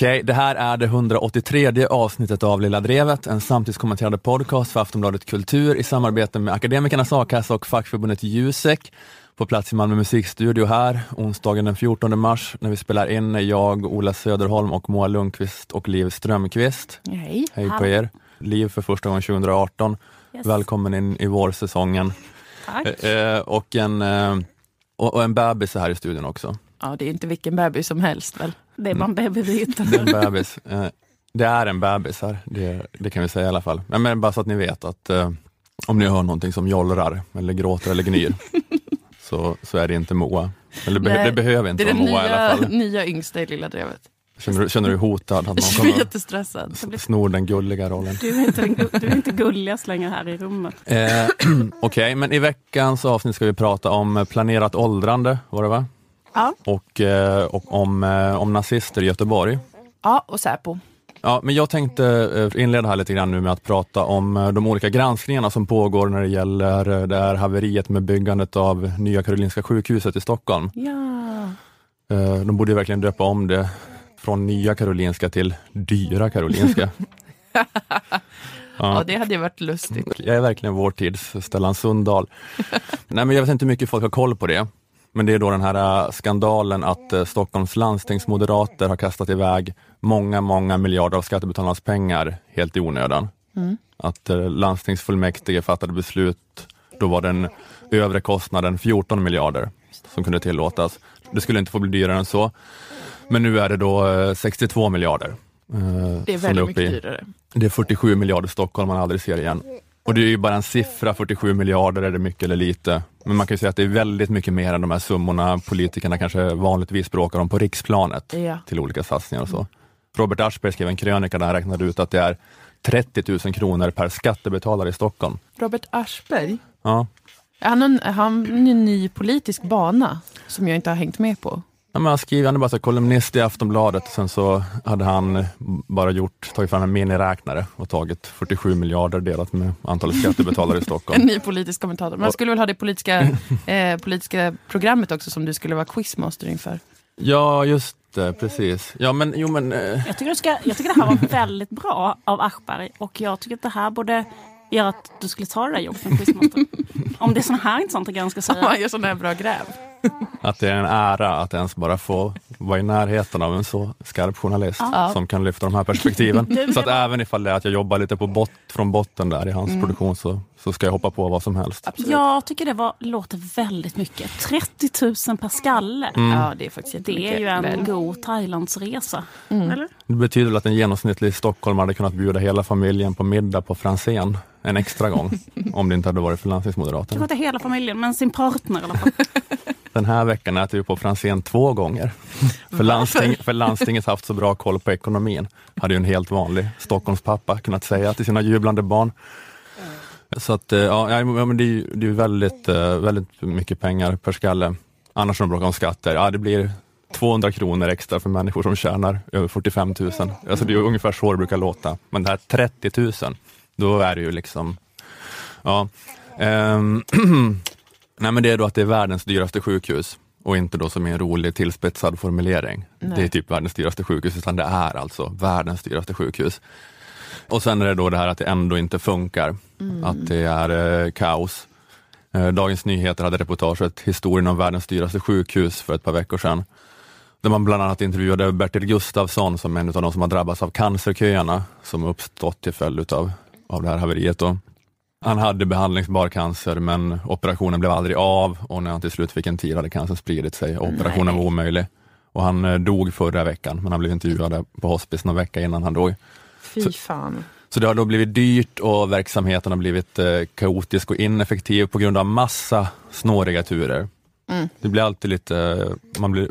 Okej, det här är det 183 avsnittet av Lilla Drevet, en samtidskommenterande podcast för Aftonbladet Kultur i samarbete med Akademikernas A-kassa och fackförbundet Jusek. På plats i Malmö musikstudio här, onsdagen den 14 mars, när vi spelar in är jag, Ola Söderholm och Moa Lundqvist och Liv Strömqvist. Hej. Hej på er! Liv för första gången 2018. Yes. Välkommen in i vårsäsongen. Tack. Eh, och, en, eh, och, och en bebis är här i studion också. Ja, det är inte vilken bebis som helst väl? Det är bara en bebisvit. Det är en bebis. Eh, det är en bebis här, det, det kan vi säga i alla fall. Men, bara så att ni vet att eh, om ni hör någonting som jollrar, eller gråter eller gnyr, så, så är det inte Moa. Eller be, det behöver Det inte är vara Moa i alla nya, fall. nya yngsta i Lilla Drevet. Känner, du- känner du dig hotad att någon kommer jättestressad. snor den gulliga rollen? Du är inte, gu- du är inte gulligast längre här i rummet. Eh, Okej, men i veckans avsnitt ska vi prata om planerat åldrande, var det va? Ja. Och, eh, och om, eh, om nazister i Göteborg. Ja, och Säpo. Ja, men jag tänkte eh, inleda här lite grann nu med att prata om de olika granskningarna som pågår när det gäller det här haveriet med byggandet av Nya Karolinska sjukhuset i Stockholm. Ja. De borde ju verkligen döpa om det från Nya Karolinska till Dyra Karolinska. ja, det hade ju varit lustigt. Jag är verkligen vår tids Stellan Sundahl. Nej, men jag vet inte hur mycket folk har koll på det. Men det är då den här äh, skandalen att äh, Stockholms landstingsmoderater har kastat iväg många, många miljarder av skattebetalarnas pengar helt i onödan. Att äh, landstingsfullmäktige fattade beslut, då var den övre kostnaden 14 miljarder som kunde tillåtas. Det skulle inte få bli dyrare än så. Men nu är det då äh, 62 miljarder. Det är väldigt i. mycket dyrare. Det är 47 miljarder Stockholm man aldrig ser igen. Och det är ju bara en siffra, 47 miljarder, är det mycket eller lite? Men man kan ju säga att det är väldigt mycket mer än de här summorna politikerna kanske vanligtvis bråkar om på riksplanet Ja. till olika satsningar och så. Robert Aschberg skrev en krönika där han räknade ut att det är 30 000 kronor per skattebetalare i Stockholm. Robert Aschberg, Ja. är han en, är han en ny politisk bana som jag inte har hängt med på? Ja, men han, skriver, han är bara så här kolumnist i Aftonbladet, sen så hade han bara gjort, tagit fram en miniräknare och tagit 47 miljarder delat med antalet skattebetalare i Stockholm. En ny politisk kommentator. Man skulle väl ha det politiska, eh, politiska programmet också som du skulle vara quizmaster inför. Ja, just det, precis. Ja, men jo, men eh, Jag tycker, du ska, jag tycker det här var väldigt bra av Aschberg och jag tycker att det här borde göra att du skulle ta det där jobbet som quizmaster. Om det är sådana här intressanta grejer han ska säga. Han gör sådana här bra gräv. att det är en ära att ens bara få vara i närheten av en så skarp journalist Ja. som kan lyfta de här perspektiven. Så att även ifall det är att jag jobbar lite på bot, från botten där i hans produktion så, så ska jag hoppa på vad som helst. Absolut. Jag tycker det var, låter väldigt mycket. 30 000 per skalle. Ja, det är faktiskt Det är ju en väl. god Thailandsresa. Mm. Eller? Det betyder att en genomsnittlig stockholmare hade kunnat bjuda hela familjen på middag på Franzén en extra gång om det inte hade varit för landstingsmoderaterna. Kanske inte hela familjen, men sin partner i alla fall. Den här veckan äter vi på Franzén två gånger. För, landsting, för landstinget har haft så bra koll på ekonomin, hade ju en helt vanlig Stockholmspappa kunnat säga till sina jublande barn. Så att, eh, ja, men det är ju det är väldigt, eh, väldigt mycket pengar per skalle. Annars som de bråkar om skatter, ja det blir 200 kronor extra för människor som tjänar över 45 000. Alltså det är ungefär så det brukar låta. Men det här 30 000, då är det ju liksom, ja. Ehm, Nej men det är då att det är världens dyraste sjukhus och inte då som en rolig tillspetsad formulering. Nej. Det är typ världens dyraste sjukhus, utan det är alltså världens dyraste sjukhus. Och sen är det då det här att det ändå inte funkar, att det är eh, kaos. Eh, Dagens Nyheter hade reportaget Historien om världens dyraste sjukhus för ett par veckor sedan. Där man bland annat intervjuade Bertil Gustafsson som är en av de som har drabbats av cancerköerna som uppstått till följd utav, av det här haveriet. Då. Han hade behandlingsbar cancer men operationen blev aldrig av och när han till slut fick en tid hade cancern spridit sig och operationen Nej. var omöjlig. Och han eh, dog förra veckan men han blev intervjuad på hospice någon vecka innan han dog. Fy fan. Så det har då blivit dyrt och verksamheten har blivit eh, kaotisk och ineffektiv på grund av massa snåriga turer. Mm. Det blir alltid lite, eh, man blir,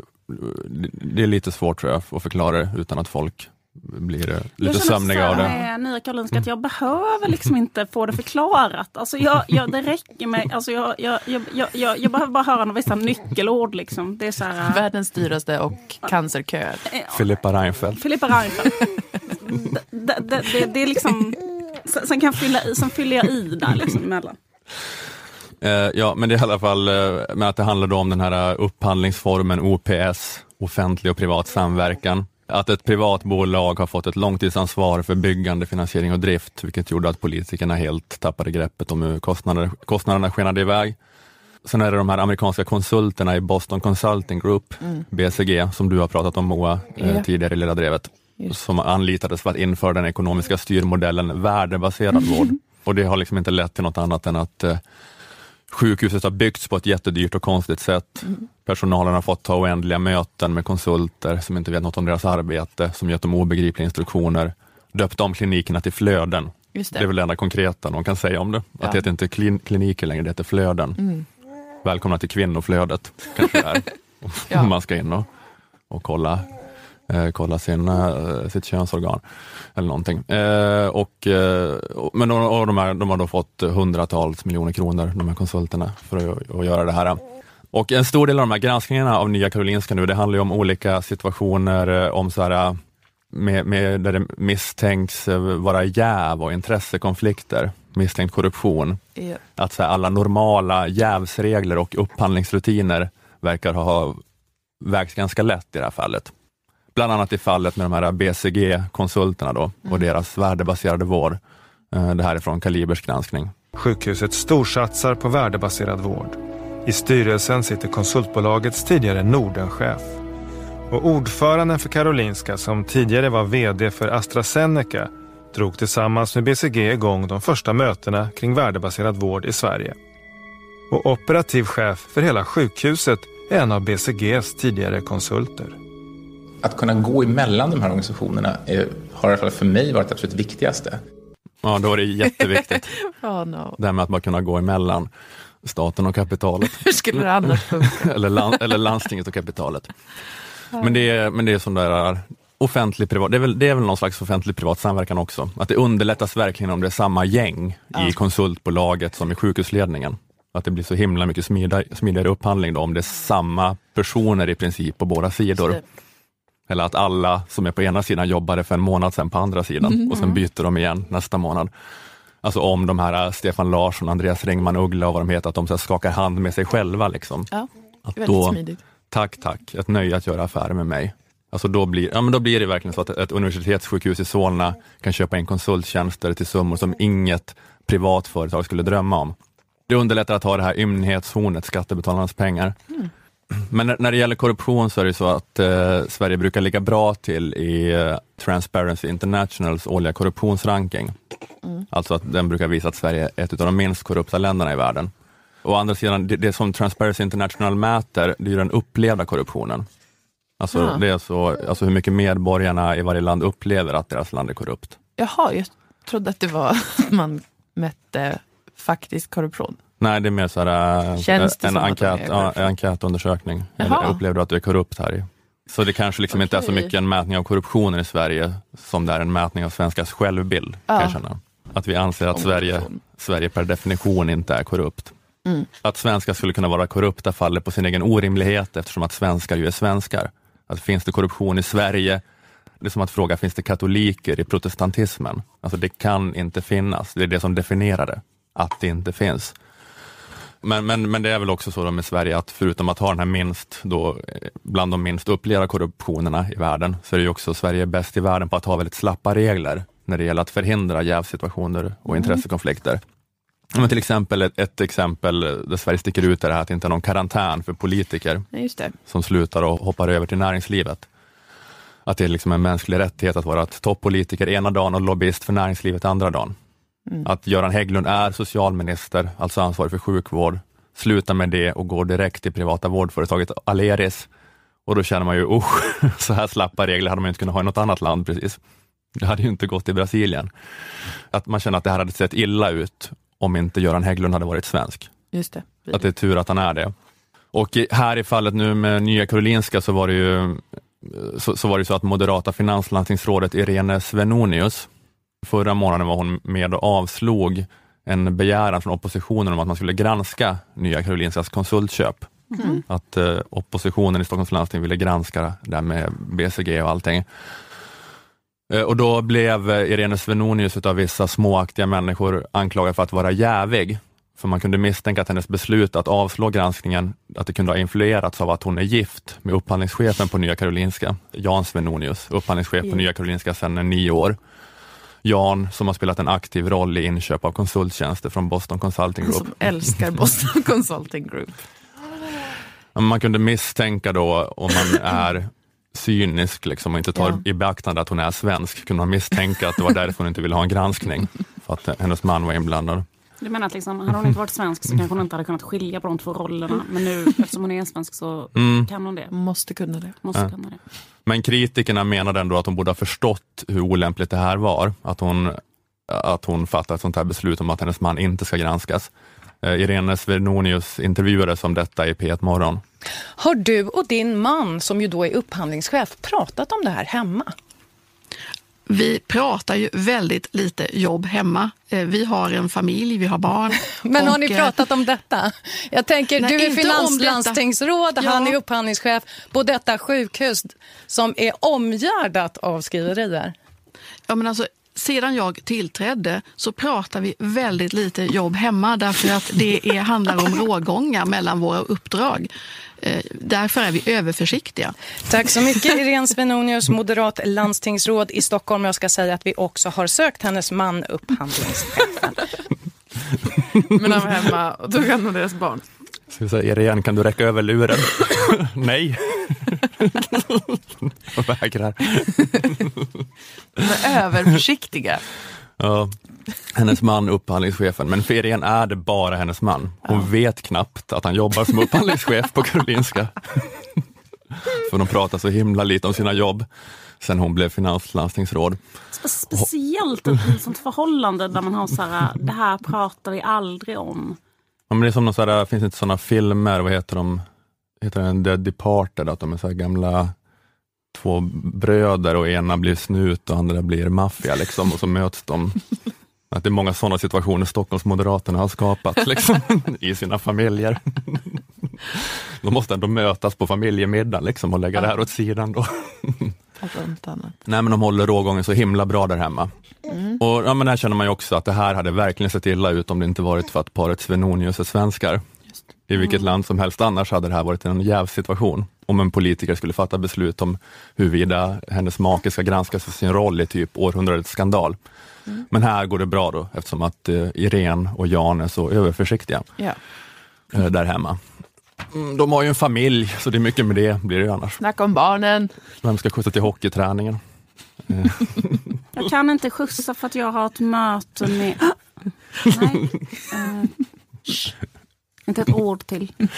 det är lite svårt tror jag att förklara det utan att folk blir eh, lite sömniga av så det. Nya Karolinska att jag behöver liksom inte få det förklarat. Alltså jag, jag, det räcker med, alltså jag, jag, jag, jag, jag, behöver bara höra några vissa nyckelord. Liksom. Det är så här, Världens dyraste och cancerköer. Filippa Reinfeldt. Filippa Reinfeldt. det, det, det, det är liksom, sen kan jag fylla i, sen fyller jag i där liksom emellan. Eh, ja, men det är i alla fall eh, med att det handlar då om den här eh, upphandlingsformen OPS, offentlig och privat samverkan. Att ett privat bolag har fått ett långtidsansvar för byggande, finansiering och drift, vilket gjorde att politikerna helt tappade greppet om hur kostnader, kostnaderna skenade iväg. Sen är det de här amerikanska konsulterna i Boston Consulting Group, mm. BCG, som du har pratat om Moa ja. tidigare i Lilla Drevet, Just. som anlitades för att införa den ekonomiska styrmodellen värdebaserad vård. Och det har liksom inte lett till något annat än att eh, sjukhuset har byggts på ett jättedyrt och konstigt sätt. Mm. Personalen har fått ta oändliga möten med konsulter som inte vet något om deras arbete, som gett dem obegripliga instruktioner, döpt om klinikerna till flöden. Det. det. är väl det enda konkreta de kan säga om det. Ja. Att det heter inte klin kliniker längre, det heter flöden. Mm. Välkomna till kvinnoflödet, kanske det är. ja. man ska in och, och kolla eh, kolla sin, eh, sitt könsorgan eller någonting. Eh, och, eh, men de, och de, här, de har då fått hundratals miljoner kronor, de här konsulterna, för att, att göra det här. Och en stor del av de här granskningarna av Nya Karolinska nu, det handlar om olika situationer eh, om så här, med, med, där det misstänks eh, vara jäv och intressekonflikter, misstänkt korruption. Yeah. Att så här, alla normala jävsregler och upphandlingsrutiner verkar ha vägts ganska lätt i det här fallet. Bland annat i fallet med de här BCG-konsulterna då och mm. deras värdebaserade vård. Eh, det här är från Kalibers granskning. Sjukhuset storsatsar på värdebaserad vård. I styrelsen sitter konsultbolagets tidigare Nordenchef. Och ordföranden för Karolinska, som tidigare var VD för AstraZeneca, drog tillsammans med BCG igång de första mötena kring värdebaserad vård i Sverige. Och operativ chef för hela sjukhuset är en av BCGs tidigare konsulter att kunna gå emellan de här organisationerna är, har i alla fall för mig varit det absolut viktigaste. Ja, då är det jätteviktigt. oh, no. Det här med att man kunna gå emellan staten och kapitalet. Hur skulle det annars funka? eller, land, eller landstinget och kapitalet. Men det är, men det är sån där offentlig privat, det är, väl, det är väl någon slags offentlig privat samverkan också. Att det underlättas verkligen om det är samma gäng ja. i konsultbolaget som i sjukhusledningen. Att det blir så himla mycket smidigare, smidigare upphandling då, om det är samma personer i princip på båda sidor. Eller att alla som är på ena sidan jobbade för en månad sedan på andra sidan mm. och sen byter de igen nästa månad. Alltså om de här äh, Stefan Larsson, Andreas Ringman Uggla och vad de heter, att de så skakar hand med sig själva. Liksom. Ja, att väldigt då, smidigt. Tack, tack, ett nöje att göra affärer med mig. Alltså då, blir, ja, men då blir det verkligen så att ett universitetssjukhus i Solna kan köpa in konsulttjänster till summor som inget privat företag skulle drömma om. Det underlättar att ha det här ymnighetshornet, skattebetalarnas pengar. Mm. Men när det gäller korruption så är det så att eh, Sverige brukar ligga bra till i eh, Transparency Internationals årliga korruptionsranking. Mm. Alltså att den brukar visa att Sverige är ett av de minst korrupta länderna i världen. Å andra sidan, det, det som Transparency International mäter, det är den upplevda korruptionen. Alltså, ja. det är så, alltså hur mycket medborgarna i varje land upplever att deras land är korrupt. Jaha, jag trodde att det var att man mätte faktisk korruption. Nej, det är mer så här, äh, en enkät, ja, enkätundersökning. Upplever du att du är korrupt här? Så det kanske liksom okay. inte är så mycket en mätning av korruptionen i Sverige som det är en mätning av svenskars självbild. Ja. Jag. Att vi anser att Sverige, Sverige per definition inte är korrupt. Mm. Att svenskar skulle kunna vara korrupta faller på sin egen orimlighet eftersom att svenskar ju är svenskar. Att finns det korruption i Sverige, det är som att fråga, finns det katoliker i protestantismen? Alltså det kan inte finnas, det är det som definierar det, att det inte finns. Men, men, men det är väl också så med Sverige att förutom att ha den här minst, då, eh, bland de minst upplevda korruptionerna i världen, så är det också Sverige bäst i världen på att ha väldigt slappa regler när det gäller att förhindra jävsituationer och mm. intressekonflikter. Men till exempel ett, ett, exempel där Sverige sticker ut är det här att det inte är någon karantän för politiker som slutar och hoppar över till näringslivet. Att det är liksom en mänsklig rättighet att vara toppolitiker ena dagen och lobbyist för näringslivet andra dagen. Mm. Att Göran Hägglund är socialminister, alltså ansvarig för sjukvård, slutar med det och går direkt till privata vårdföretaget Aleris. Och då känner man ju, usch, så här slappa regler hade man inte kunnat ha i något annat land precis. Det hade ju inte gått i Brasilien. Att man känner att det här hade sett illa ut om inte Göran Hägglund hade varit svensk. Just det. Att det är tur att han är det. Och här i fallet nu med Nya Karolinska så var det ju så, så var det så att moderata finanslandstingsrådet Irene Svenonius, Förra månaden var hon med och avslog en begäran från oppositionen om att man skulle granska Nya Karolinskas konsultköp. Mm. Att eh, oppositionen i Stockholms landsting ville granska det här med BCG och allting. Eh, och då blev Irene Svenonius av vissa småaktiga människor anklagad för att vara jävig För man kunde misstänka att hennes beslut att avslå granskningen, att det kunde ha influerats av att hon är gift med upphandlingschefen på Nya Karolinska, Jan Svenonius, upphandlingschef på Nya Karolinska sedan nio år. Jan som har spelat en aktiv roll i inköp av konsulttjänster från Boston Consulting Group. Som älskar Boston Consulting Group. Man kunde misstänka då, om man är cynisk liksom, och inte tar Ja. i beaktande att hon är svensk, kunde man misstänka att det var därför hon inte ville ha en granskning, för att hennes man var inblandad. Du menar att liksom, hade hon inte varit svensk så kanske hon inte hade kunnat skilja på de två rollerna. Men nu eftersom hon är svensk så Mm. kan hon det. Måste kunna det. Måste Ja. kunna det. Men kritikerna menade ändå att hon borde ha förstått hur olämpligt det här var, att hon, att hon fattade ett sånt här beslut om att hennes man inte ska granskas. Eh, Irene Svenonius intervjuades om detta i P1 Morgon. Har du och din man, som ju då är upphandlingschef, pratat om det här hemma? Vi pratar ju väldigt lite jobb hemma. Eh, Vi har en familj, vi har barn. Men har ni eh, pratat om detta? Jag tänker, Nej, du är finanslandstingsråd, han Ja. är upphandlingschef på detta sjukhus som är omgärdat av skriverier. Ja, men alltså, sedan jag tillträdde så pratar vi väldigt lite jobb hemma därför att det är, handlar om rågångar mellan våra uppdrag. Eh, därför är vi överförsiktiga. Tack så mycket Irene Svenonius, moderat landstingsråd i Stockholm. Jag ska säga att vi också har sökt hennes man, upphandlingschefen. Men han var hemma och tog hand om deras barn. Ska vi säga, kan du räcka över luren? Nej. Jag vägrar. De är överförsiktiga. Ja. Hennes man, upphandlingschefen, men för Irene är det bara hennes man. Hon vet knappt att han jobbar som upphandlingschef på Karolinska. för de pratar så himla lite om sina jobb sen hon blev finanslandstingsråd. Spe- Speciellt i ett sånt förhållande där man har så här, det här pratar vi aldrig om. Ja, men det är som någon så här, finns det inte sådana filmer, vad heter de? Heter den The Departed, att de är så gamla två bröder och ena blir snut och andra blir maffia liksom, och så möts de. Att det är många sådana situationer Stockholmsmoderaterna har skapat liksom, i sina familjer. De måste ändå mötas på familjemiddagen liksom, och lägga det här åt sidan. Då. Nej men de håller rågången så himla bra där hemma. Och ja, men här känner man ju också att det här hade verkligen sett illa ut om det inte varit för att paret Svenonius är svenskar. I vilket land som helst annars hade det här varit en jävsituation. Om en politiker skulle fatta beslut om huruvida hennes make ska granskas för sin roll i typ århundradets skandal. Men här går det bra då eftersom att eh, Irene och Jan är så överförsiktiga Ja. eh, där hemma. Mm, de har ju en familj så det är mycket med det blir det ju annars. Snacka om barnen. Vem ska skjutsa till hockeyträningen? Jag kan inte skjutsa för att jag har ett möte med... Nej. Eh, inte ett ord till.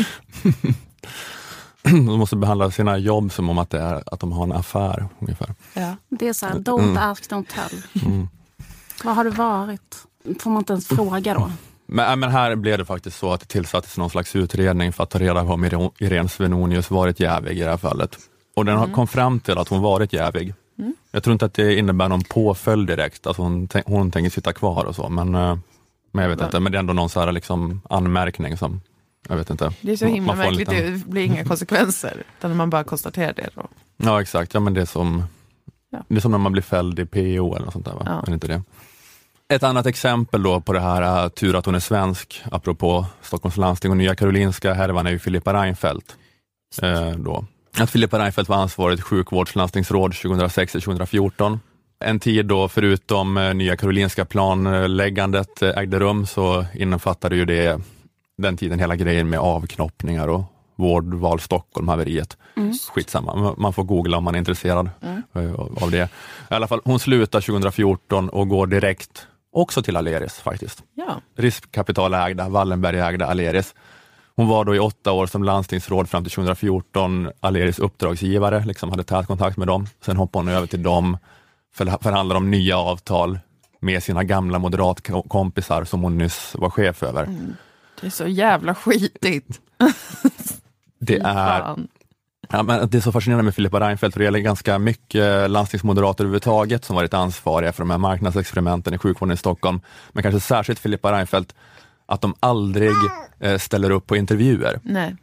De måste behandla sina jobb som om att, det är, att de har en affär ungefär. Ja. Det är så här, don't ask, don't tell. Mm. Vad har det varit? Får man inte ens fråga då? Men, äh, men här blev det faktiskt så att det tillsattes någon slags utredning för att ta reda på om Irene- Svenonius varit jävig i det här fallet. Och den har kom fram till att hon varit jävig. Jag tror inte att det innebär någon påföljd direkt, alltså hon, hon tänker sitta kvar och så, men, eh, men jag vet Va? inte. Men det är ändå någon så här liksom anmärkning som, jag vet inte. Det är så himla märkligt, liten- det blir inga konsekvenser. Utan man bara konstaterar det. Då. Ja exakt, ja, men det är som Ja. det är som när man blir fälld i PO eller något sånt där. Va? Ja. Men inte det. Ett annat exempel då på det här, äh, tur att hon är svensk, apropå Stockholms landsting och Nya Karolinska härvan är ju Filippa Reinfeldt. Eh, då. Att Filippa Reinfeldt var ansvarigt sjukvårdslandstingsråd 2006-2014. En tid då förutom eh, Nya Karolinska planläggandet eh, ägde rum så innefattade ju det den tiden hela grejen med avknoppningar och vårdval Stockholm-haveriet. Skitsamma, Man- man får googla om man är intresserad eh, av det. I alla fall, hon slutar 2014 och går direkt också till Aleris faktiskt. Ja. Riskkapitalägda, Wallenbergägda Aleris. Hon var då i åtta år som landstingsråd fram till 2014 Aleris uppdragsgivare, liksom hade tät kontakt med dem. Sen hoppade hon över till dem, för, förhandlade om nya avtal med sina gamla moderatkompisar som hon nyss var chef över. Det är så jävla skitigt. Det är. Ja, men det är så fascinerande med Filippa Reinfeldt, för det gäller ganska mycket landstingsmoderater överhuvudtaget som varit ansvariga för de här marknadsexperimenten i sjukvården i Stockholm. Men kanske särskilt Filippa Reinfeldt, att de aldrig eh, ställer upp på intervjuer. Nej.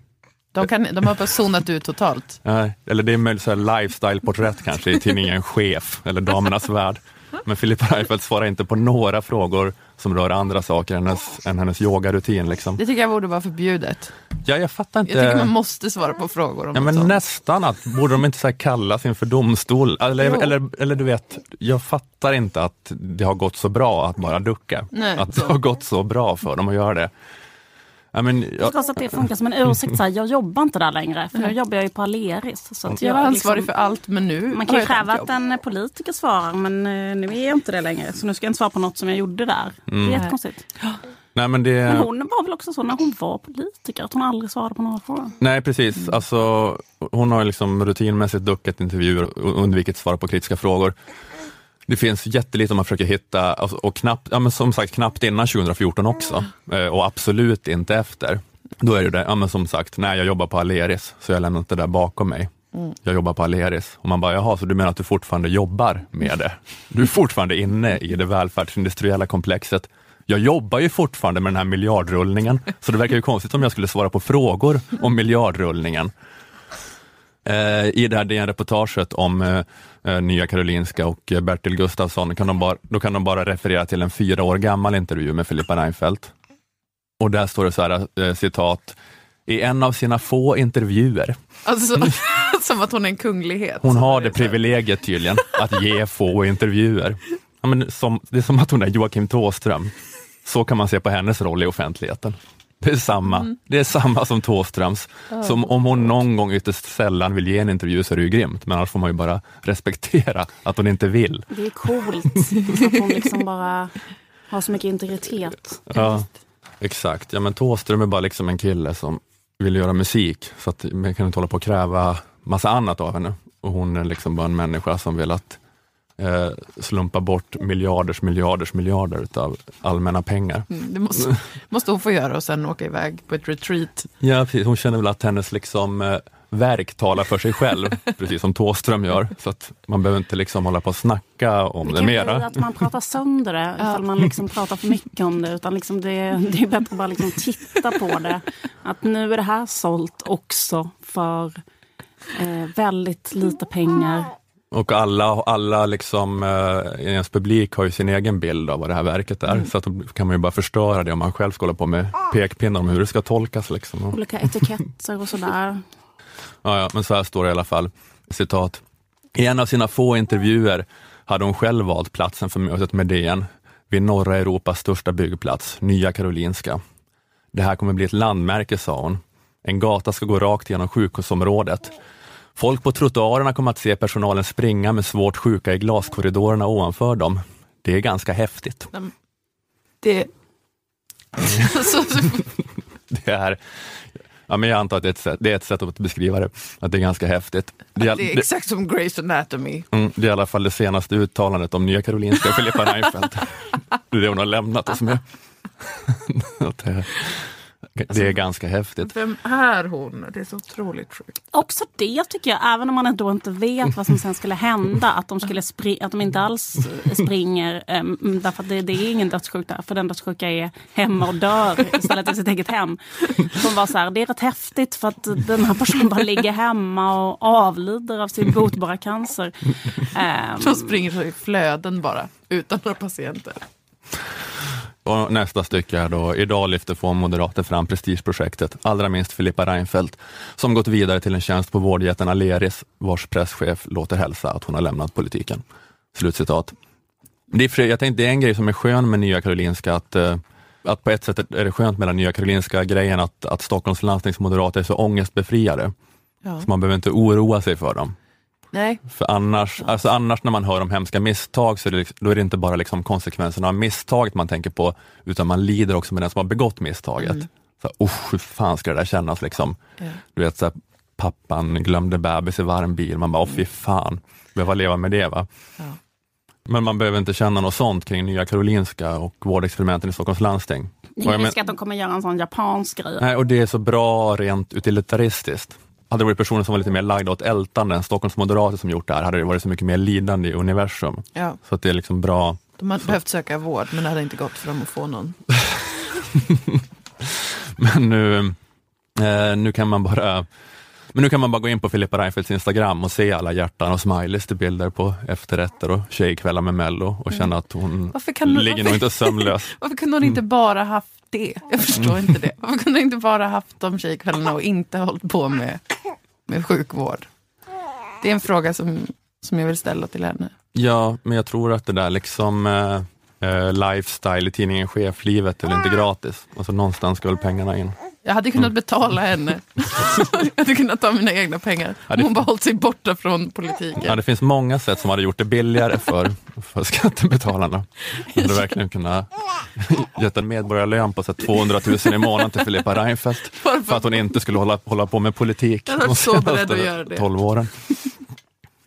De, kan, de har bara zonat ut totalt. Eller det är möjligt lifestyle-porträtt kanske i tidningen Chef eller Damernas Värld. Men Filippa Reinfeldt svarar inte på några frågor som rör andra saker än hennes, än hennes yogarutin. Liksom. Det tycker jag borde vara förbjudet. Ja, jag fattar inte. Jag tycker man måste svara på frågor om Ja, men sånt. nästan att, borde de inte så här kallas inför domstol? Eller, Jo. eller, eller du vet, jag fattar inte att det har gått så bra att bara ducka. Nej, att det så. har gått så bra för dem att göra det. Ja, men, jag, Förstås att det funkar som en ursäkt. Så här, jag jobbar inte där längre, för nu jobbar jag ju på Aleris. Så att Jag var ansvarig liksom- för allt, men nu Man kan ju jag kräva att en politiker svarar, men eh, nu är jag inte det längre. Så nu ska jag inte svara på något som jag gjorde där. Det är jättekonstigt. nej, men det, Men hon var väl också så när hon var politiker, att hon aldrig svarade på några frågor. nej, precis. Alltså, hon har liksom rutinmässigt duckat intervjuer och undvikit svara på kritiska frågor. Det finns jättelite man försöker hitta, alltså, och knappt, ja, men som sagt knappt innan 2014 också, eh, och absolut inte efter. Då är det det, ja, men som sagt, nej jag jobbar på Aleris, så jag lämnar inte det där bakom mig. Jag jobbar på Aleris. Och man bara, jaha, så du menar att du fortfarande jobbar med det? Du är fortfarande inne i det välfärdsindustriella komplexet. Jag jobbar ju fortfarande med den här miljardrullningen, så det verkar ju konstigt om jag skulle svara på frågor om miljardrullningen. Eh, I det här DN-reportaget om eh, Nya Karolinska och eh, Bertil Gustafsson, kan de bara, då kan de bara referera till en fyra år gammal intervju med Filippa Reinfeldt. Och där står det så här, eh, citat, i en av sina få intervjuer, Alltså, som att hon är en kunglighet. hon har det privilegiet tydligen, att ge få intervjuer. Ja, men som, det är som att hon är Joakim Thåström. Så kan man se på hennes roll i offentligheten. Det är samma, det är samma som Thåströms. Som om hon någon gång ytterst sällan vill ge en intervju så är det ju grymt, men annars får man ju bara respektera att hon inte vill. Det är coolt att hon liksom bara har så mycket integritet. Ja, exakt. Ja, men Thåström är bara liksom en kille som vill göra musik, så att man kan inte hålla på och kräva massa annat av henne. Och hon är liksom bara en människa som vill att eh, slumpa bort miljarders, miljarders, miljarder utav allmänna pengar. Mm, det måste, måste hon få göra och sen åka iväg på ett retreat. Ja, precis. Hon känner väl att hennes liksom, eh, verk talar för sig själv, precis som Thåström gör. Så att man behöver inte liksom hålla på och snacka om Det det, mera. att man pratar sönder det ifall man liksom pratar för mycket om det. Utan liksom det, det är bättre att bara liksom titta på det. Att nu är det här sålt också för eh, väldigt lite pengar. Och alla, alla liksom, eh, i ens publik har ju sin egen bild av vad det här verket är, så att då kan man ju bara förstöra det om man själv ska hålla på med pekpinnar om hur det ska tolkas. Liksom. Olika etiketter och sådär. ja, ja, men så här står det i alla fall, citat. I en av sina få intervjuer hade hon själv valt platsen för mötet med DN vid norra Europas största byggplats, Nya Karolinska. Det här kommer bli ett landmärke, sa hon. En gata ska gå rakt genom sjukhusområdet. Folk på trottoarerna kommer att se personalen springa med svårt sjuka i glaskorridorerna ovanför dem. Det är ganska häftigt. Det, Det är, ja, men jag antar att det är, ett sätt, det är ett sätt att beskriva det, att det är ganska häftigt. Det är, det är exakt som Grey's Anatomy. mm, det är i alla fall det senaste uttalandet om Nya Karolinska och Filippa Reinfeldt. Det är det hon har lämnat oss med. Det, är ganska häftigt. Vem är hon? Det är så otroligt sjukt. Också det tycker jag, även om man då inte vet vad som sen skulle hända, att de, skulle spri- att de inte alls springer. Um, därför att det, det är ingen dödssjuk där, för den dödssjuka är hemma och dör istället i sitt eget hem. Som var så här, det är rätt häftigt för att den här personen bara ligger hemma och avlider av sin botbara cancer. Ehm, De springer så i flöden bara, utan några patienter. Och nästa stycke är då, idag lyfter få moderater fram prestigeprojektet, allra minst Filippa Reinfeldt, som gått vidare till en tjänst på vårdjätten Aleris, vars presschef låter hälsa att hon har lämnat politiken. Slutcitat. Det är, jag tänkte, det är en grej som är skön med Nya Karolinska, att, eh, att på ett sätt är det skönt med den Nya Karolinska-grejen, att, att Stockholms landstingsmoderater är så ångestbefriade, Ja. så man behöver inte oroa sig för dem. Nej, För annars, alltså annars när man hör om hemska misstag, så är det, liksom- då är det inte bara liksom konsekvenserna av misstaget man tänker på, utan man lider också med den som har begått misstaget. Så, usch, hur fan ska det där kännas? Liksom? Ja. Du vet, så här, pappan glömde bebis i varm bil, man bara, åh fy fan, behöva leva med det va? Ja. Men man behöver inte känna något sånt kring Nya Karolinska och vårdexperimenten i Stockholms landsting. det är risk att de kommer göra en sån japansk grej. Nej, och det är så bra rent utilitaristiskt. Hade det varit personer som var lite mer lagda åt ältande än Stockholms moderater som gjort det här, hade det varit så mycket mer lidande i universum. ja. Så att det är liksom bra. de hade behövt söka vård, men det hade inte gått för dem att få någon. Men nu, eh, nu kan man bara Men nu kan man bara gå in på Filippa Reinfeldts Instagram och se alla hjärtan och smileys till bilder på efterrätter och tjejkvällar med Mello och känna att hon ligger nog varför- inte sömnlös. Varför kunde hon inte bara haft det? Jag förstår inte det. Varför kunde hon inte bara haft de tjejkvällarna och inte hållit på med, med sjukvård? Det är en fråga som, som jag vill ställa till henne. Ja, men jag tror att det där liksom eh, eh, lifestyle i tidningen Cheflivet är väl inte gratis. Alltså någonstans ska väl pengarna in. Jag hade kunnat betala henne. jag hade kunnat ta mina egna pengar. Ja, hon bara hållit sig borta från politiken. Ja, det finns många sätt som hade gjort det billigare för, för skattebetalarna. Man hade verkligen kunnat gett en medborgarlön på så här 200 000 i månaden till Filippa Reinfeldt för att hon inte skulle hålla, hålla på med politik de senaste att göra det. 12 åren.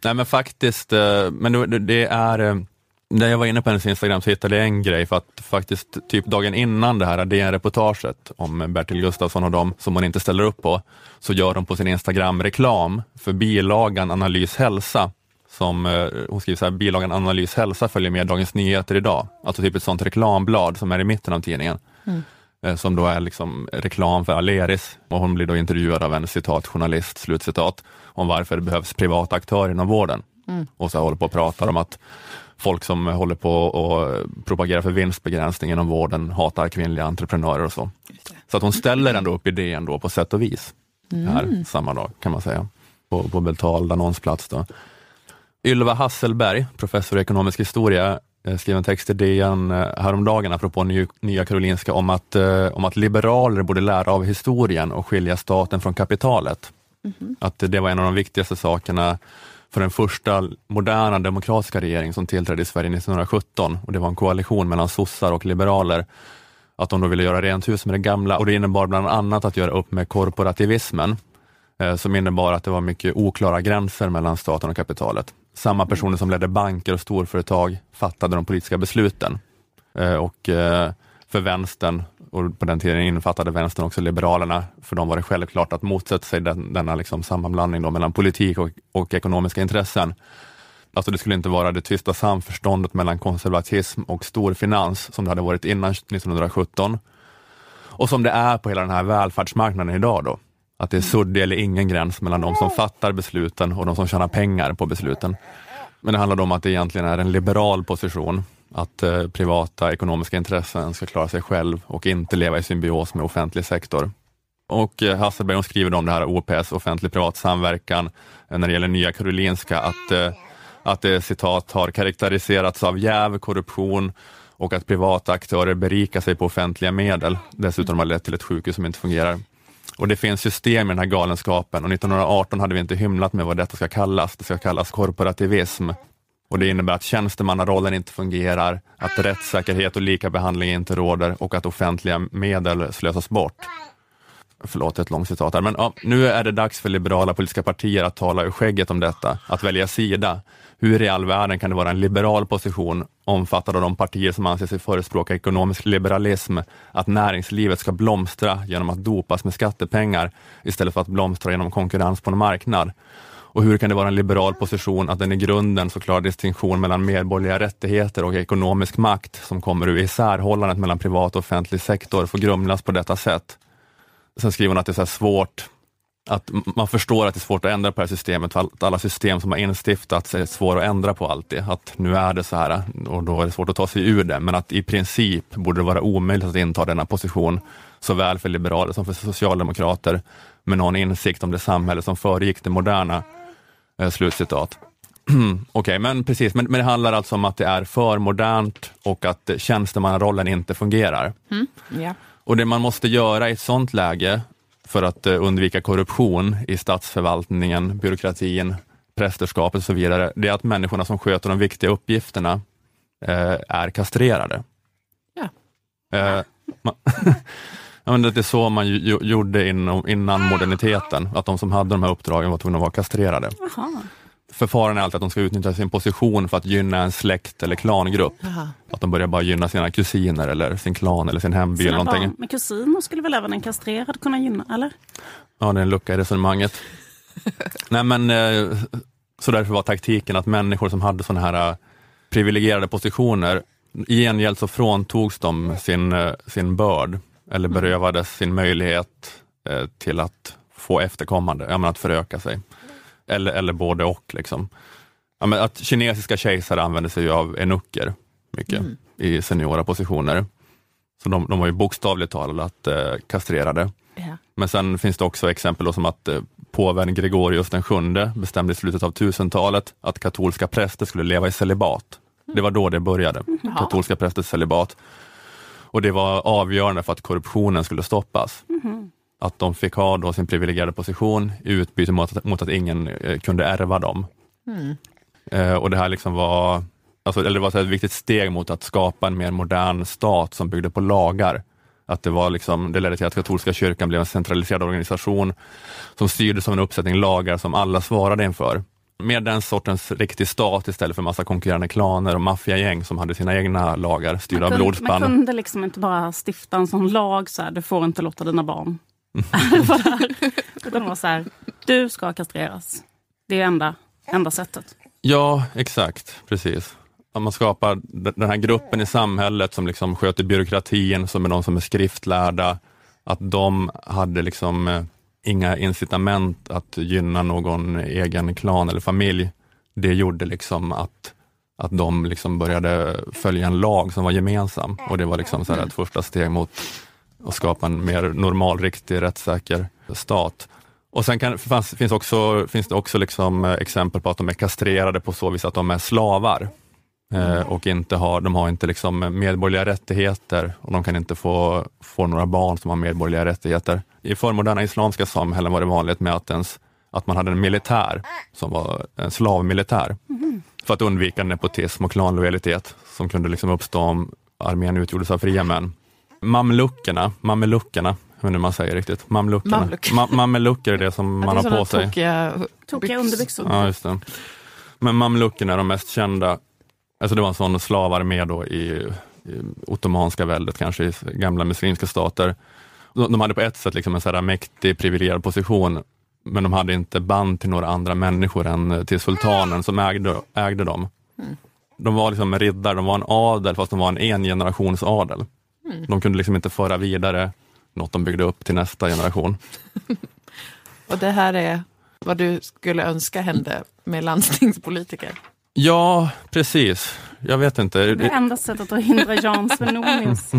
Nej men faktiskt, eh, men det- det är eh, när jag var inne på hennes Instagram så hittade jag en grej för att faktiskt typ dagen innan det här DN-reportaget om Bertil Gustafsson och dem som hon inte ställer upp på, så gör de på sin Instagram reklam för bilagan Analys hälsa. Som, eh, hon skriver så här, bilagan Analys hälsa följer med Dagens Nyheter idag. Alltså typ ett sånt reklamblad som är i mitten av tidningen. Eh, Som då är liksom reklam för Aleris och hon blir då intervjuad av en citat journalist, slutcitat, om varför det behövs privata aktörer inom vården. Och så håller på och pratar om att folk som håller på och propagerar för vinstbegränsning inom vården hatar kvinnliga entreprenörer och så. Så att hon ställer ändå upp idén då på sätt och vis, här samma dag kan man säga, på, på betald annonsplats. Då. Ylva Hasselberg, professor i ekonomisk historia, eh, skrev en text i DN eh, häromdagen apropå Ny, Nya Karolinska om att, eh, om att liberaler borde lära av historien och skilja staten från kapitalet. Att det var en av de viktigaste sakerna för den första moderna demokratiska regering som tillträdde i Sverige 1917 och det var en koalition mellan sossar och liberaler. Att de då ville göra rent hus med det gamla och det innebar bland annat att göra upp med korporativismen eh, som innebar att det var mycket oklara gränser mellan staten och kapitalet. Samma personer som ledde banker och storföretag fattade de politiska besluten. Eh, Och eh, för vänstern, och på den tiden innefattade vänstern också liberalerna, för dem var det självklart att motsätta sig den, denna liksom sammanblandning då mellan politik och, och ekonomiska intressen. Alltså det skulle inte vara det tysta samförståndet mellan konservatism och storfinans som det hade varit innan 1917 och som det är på hela den här välfärdsmarknaden idag då. Att det är suddig eller ingen gräns mellan de som fattar besluten och de som tjänar pengar på besluten. Men det handlar om att det egentligen är en liberal position, att eh, privata ekonomiska intressen ska klara sig själv och inte leva i symbios med offentlig sektor. Och eh, Hasselberg hon skriver om det här OPS, offentlig-privat samverkan, eh, när det gäller Nya Karolinska, att, eh, att det citat har karaktäriserats av jäv, korruption och att privata aktörer berikar sig på offentliga medel. Dessutom har det lett till ett sjukhus som inte fungerar. Och det finns system i den här galenskapen och 1918 hade vi inte hymlat med vad detta ska kallas. Det ska kallas korporativism. Och det innebär att tjänstemannarollen inte fungerar, att rättssäkerhet och lika behandling inte råder och att offentliga medel slösas bort. Förlåt ett långt citat här, men ja, nu är det dags för liberala politiska partier att tala ur skägget om detta, att välja sida. Hur i all världen kan det vara en liberal position, omfattad av de partier som anser sig förespråka ekonomisk liberalism, att näringslivet ska blomstra genom att dopas med skattepengar istället för att blomstra genom konkurrens på en marknad? Och hur kan det vara en liberal position att den i grunden så klar distinktion mellan medborgerliga rättigheter och ekonomisk makt som kommer ur isärhållandet mellan privat och offentlig sektor får grumlas på detta sätt? Sen skriver hon att det är så här svårt, att man förstår att det är svårt att ändra på det här systemet, för att alla system som har instiftats är svåra att ändra på alltid. Att nu är det så här och då är det svårt att ta sig ur det, men att i princip borde det vara omöjligt att inta denna position, såväl för liberaler som för socialdemokrater, med någon insikt om det samhälle som föregick det moderna. Eh, slutcitat. Okej, men precis, men, men det handlar alltså om att det är för modernt och att tjänstemannarollen inte fungerar. Ja. Och det man måste göra i ett sånt läge för att eh, undvika korruption i statsförvaltningen, byråkratin, prästerskapet och så vidare, det är att människorna som sköter de viktiga uppgifterna eh, är kastrerade. Ja. Eh, man, ja, men det är så man ju, gjorde inom, innan moderniteten, att de som hade de här uppdragen var tvungna att vara kastrerade. Jaha. Förfarandet är alltid att de ska utnyttja sin position för att gynna en släkt eller klangrupp. Att de börjar bara gynna sina kusiner eller sin klan eller sin hemby eller någonting. barn med kusiner skulle väl även en kastrerad kunna gynna, eller? Ja, det är en lucka i resonemanget. Nej, men eh, så därför var taktiken att människor som hade sådana här eh, privilegierade positioner, i gengäld så fråntogs de sin, eh, sin börd eller berövades sin möjlighet eh, till att få efterkommande, ja, men att föröka sig. Eller, eller både och. Liksom. Ja, men att kinesiska kejsare använde sig av enucker mycket Mm. i seniora positioner. Så de, de var ju bokstavligt talat eh, kastrerade. Ja. Men sen finns det också exempel som att eh, påven Gregorius den sjunde bestämde i slutet av 1000-talet att katolska präster skulle leva i celibat. Det var då det började, Jaha. katolska prästers celibat. Och det var avgörande för att korruptionen skulle stoppas. Att de fick ha då sin privilegierade position i utbyte mot att, mot att ingen eh, kunde ärva dem. Mm. Eh, och det här liksom var, alltså, eller det var ett viktigt steg mot att skapa en mer modern stat som byggde på lagar. Att det, var liksom, det ledde till att katolska kyrkan blev en centraliserad organisation som styrdes av en uppsättning lagar som alla svarade inför. Med den sortens riktig stat istället för massa konkurrerande klaner och maffiagäng som hade sina egna lagar styrda av man blodspann. kunde liksom inte bara stifta en sån lag, så här, du får inte låta dina barn det här. Utan det var så här, du ska kastreras. Det är enda, enda sättet. Ja, exakt, precis. Att man skapar den här gruppen i samhället som liksom sköter byråkratin, som är de som är skriftlärda, att de hade liksom eh, inga incitament att gynna någon egen klan eller familj. Det gjorde liksom att, att de liksom började följa en lag som var gemensam och det var liksom så här ett första steg mot att skapa en mer normal, riktig, rättssäker stat. Och sen kan, fanns, finns, också, finns det också liksom eh, exempel på att de är kastrerade på så vis att de är slavar. Eh, och inte har, de har inte liksom medborgerliga rättigheter och de kan inte få, få några barn som har medborgerliga rättigheter. I förmoderna islamska samhällen var det vanligt med att, ens, att man hade en militär som var en slavmilitär. För att undvika nepotism och klanlojalitet som kunde liksom uppstå om armén utgjordes av fria män. Mamluckerna, mameluckerna, hur nu man säger riktigt. Mamluckerna. Mamluck. Ma- mamelucker är det som man har på sig. Tokiga, Tokiga byx- underbyxor. Ja, just det. Men mamluckerna är de mest kända. Alltså det var en sån slavarmé då i, i ottomanska väldet, kanske i gamla muslimska stater. De, de hade på ett sätt liksom en så här mäktig, privilegierad position, men de hade inte band till några andra människor än till sultanen som ägde, ägde dem. De var liksom riddare, de var en adel, fast de var en engenerationsadel. De kunde liksom inte föra vidare något de byggde upp till nästa generation. Och det här är vad du skulle önska hände med landstingspolitiker. Ja, precis. Jag vet inte. Det enda sättet att hindra Jan Svenonius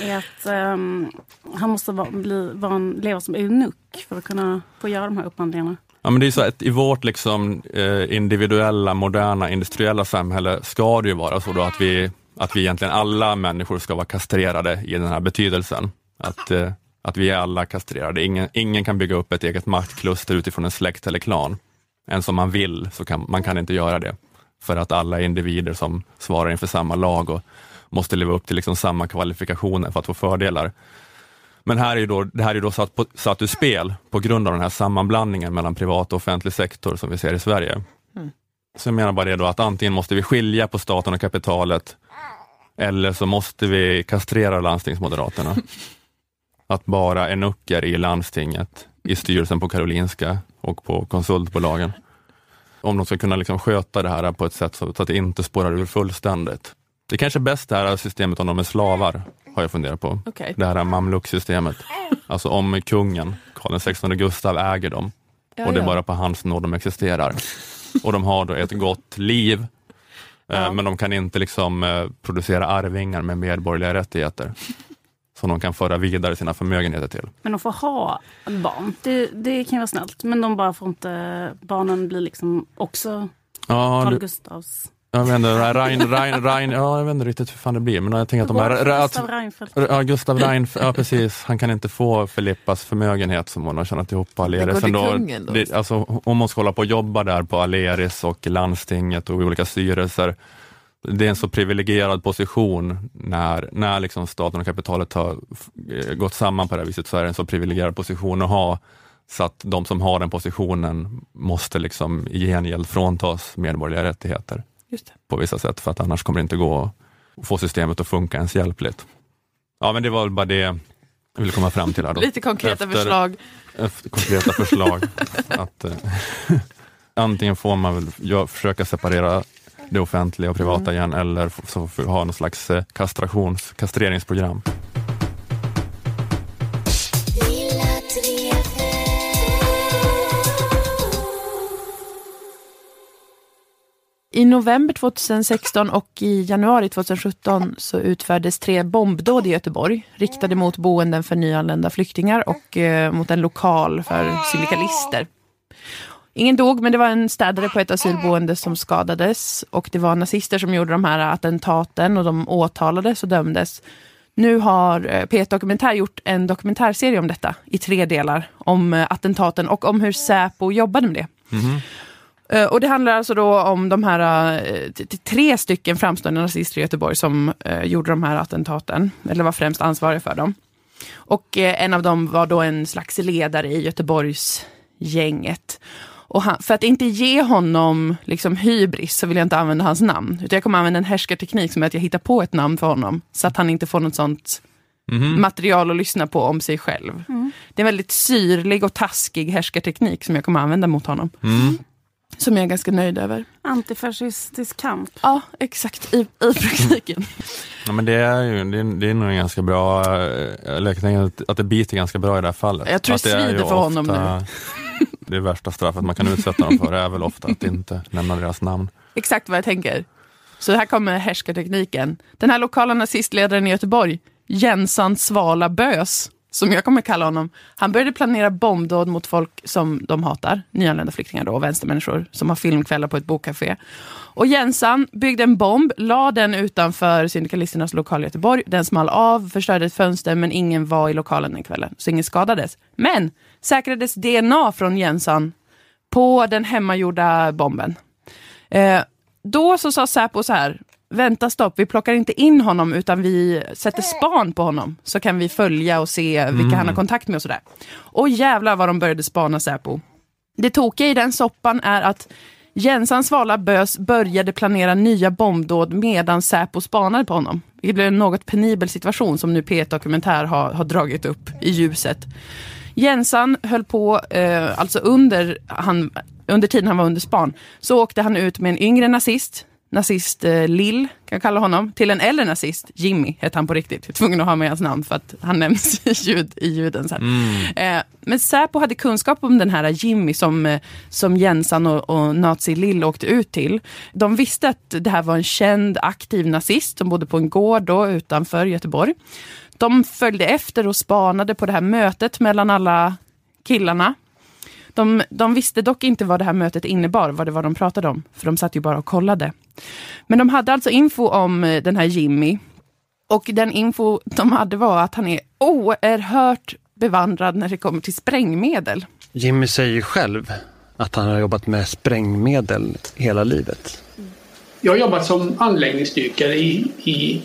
är att ehm, han måste vara, bli, vara en, leva som eunuck för att kunna få göra de här upphandlingarna. Ja, men det är så att I vårt liksom, eh, individuella, moderna, industriella samhälle ska det ju vara så att vi, att vi egentligen alla människor ska vara kastrerade i den här betydelsen. Att, eh, att vi är alla kastrerade. Ingen, ingen kan bygga upp ett eget maktkluster utifrån en släkt eller klan. Ens om man vill så kan man kan inte göra det. För att alla är individer som svarar inför samma lag och måste leva upp till liksom samma kvalifikationer för att få fördelar. Men här är då, det här är då satt, på, satt ur spel på grund av den här sammanblandningen mellan privat och offentlig sektor som vi ser i Sverige. Så jag menar bara det då att antingen måste vi skilja på staten och kapitalet eller så måste vi kastrera landstingsmoderaterna. Att bara enucker i landstinget, i styrelsen på Karolinska och på konsultbolagen. Om de ska kunna liksom sköta det här på ett sätt så att det inte spårar ur fullständigt. Det är kanske är bäst det här systemet om de är slavar, har jag funderat på. Okej. Det här mamluk-systemet. Alltså om kungen, Karl XVI Gustav, äger dem Ja, och det är ja. bara på hans nåd de existerar. Och de har då ett gott liv, eh, Ja. men de kan inte liksom eh, producera arvingar med medborgerliga rättigheter som de kan föra vidare sina förmögenheter till. Men de får ha barn, det, det kan ju vara snällt. Men de bara får inte, barnen blir liksom också Ja, Carl du, Gustavs. jag vet inte, Rein, Rein, Rein, ja, jag vet inte riktigt hur fan det blir, men jag tänker att de är... Att, Gustav Reinfeldt. Ja, Gustav Reinfeldt, ja precis. Han kan inte få Filippas förmögenhet som hon har tjänat ihop på Det Aleris. går till då. det, alltså, om hon ska hålla på och jobba där på Aleris och landstinget och olika styrelser, det är en så privilegierad position när, när liksom staten och kapitalet har eh, gått samman på det här viset, så är det en så privilegierad position att ha, så att de som har den positionen måste liksom i gengäld fråntas medborgerliga rättigheter på vissa sätt, för att annars kommer det inte gå att få systemet att funka ens hjälpligt. Ja, men det var väl bara det jag ville komma fram till. Här då. Lite konkreta Efter- förslag. Efter konkreta förslag. att, eh, antingen får man väl försöka separera det offentliga och privata mm. igen eller så får ha någon slags eh, kastrations, kastreringsprogram. I november 2016 och i januari 2017 så utfördes tre bombdåd i Göteborg riktade mot boenden för nyanlända flyktingar och eh, mot en lokal för syndikalister. Ingen dog, men det var en städare på ett asylboende som skadades och det var nazister som gjorde de här attentaten och de åtalades och dömdes. Nu har eh, P1 Dokumentär gjort en dokumentärserie om detta i tre delar. Om eh, attentaten och om hur Säpo jobbade med det. Eh, Och det handlar alltså då om de här tre stycken framstående nazister i Göteborg som gjorde de här attentaten, eller var främst ansvariga för dem. Och en av dem var då en slags ledare i Göteborgs gänget. Och han, för att inte ge honom liksom hybris så vill jag inte använda hans namn. Utan jag kommer använda en härskarteknik som är att jag hittar på ett namn för honom. Så att han inte får något sånt Mhm. material att lyssna på om sig själv. Det är en väldigt syrlig och taskig härskarteknik som jag kommer använda mot honom. Mm. Som jag är ganska nöjd över. Antifascistisk kamp. Ja, exakt. I, i praktiken. Ja, men det är ju det är, det är nog en ganska bra, eh, eller jag tänker att, att det biter ganska bra i det här fallet. Jag tror Att det svider för honom ofta- Det värsta straffet man kan utsätta dem för är väl ofta att inte nämna deras namn. Exakt vad jag tänker. Så här kommer härskartekniken. Den här lokala nazistledaren i Göteborg, Jensan Svala Bös, som jag kommer kalla honom, han började planera bombdåd mot folk som de hatar, nyanlända flyktingar då, och vänstermänniskor som har filmkvällar på ett bokcafé. Och Jensan byggde en bomb, la den utanför syndikalisternas lokal i Göteborg. Den small av, förstörde ett fönster, men ingen var i lokalen den kvällen, så ingen skadades. Men säkrades DNA från Jensan på den hemmagjorda bomben. Eh, då så sa Säpo så här, vänta stopp, vi plockar inte in honom utan vi sätter span på honom. Så kan vi följa och se vilka han har kontakt med och sådär. Och jävlar vad de började spana Säpo. Det tokiga i den soppan är att Jensan Svala Bös började planera nya bombdåd medan Säpo spanade på honom. Det blev en något penibel situation som nu P1 Dokumentär har, har dragit upp i ljuset. Jensan höll på, eh, alltså under, han, under tiden han var under span, så åkte han ut med en yngre nazist, nazist eh, Lill, kan jag kalla honom, till en äldre nazist, Jimmy hette han på riktigt. Jag är tvungen att ha med hans namn för att han nämns i, ljud, i ljuden sen. Eh, men Säpo hade kunskap om den här Jimmy som, eh, som Jensan och, och nazi Lill åkte ut till. De visste att det här var en känd aktiv nazist som bodde på en gård då, utanför Göteborg. De följde efter och spanade på det här mötet mellan alla killarna. De, de visste dock inte vad det här mötet innebar, vad det var de pratade om, för de satt ju bara och kollade. Men de hade alltså info om eh, den här Jimmy. Och den info de hade var att han är oerhört bevandrad när det kommer till sprängmedel. Jimmy säger ju själv att han har jobbat med sprängmedel hela livet. Jag har jobbat som anläggningsdykare i, i,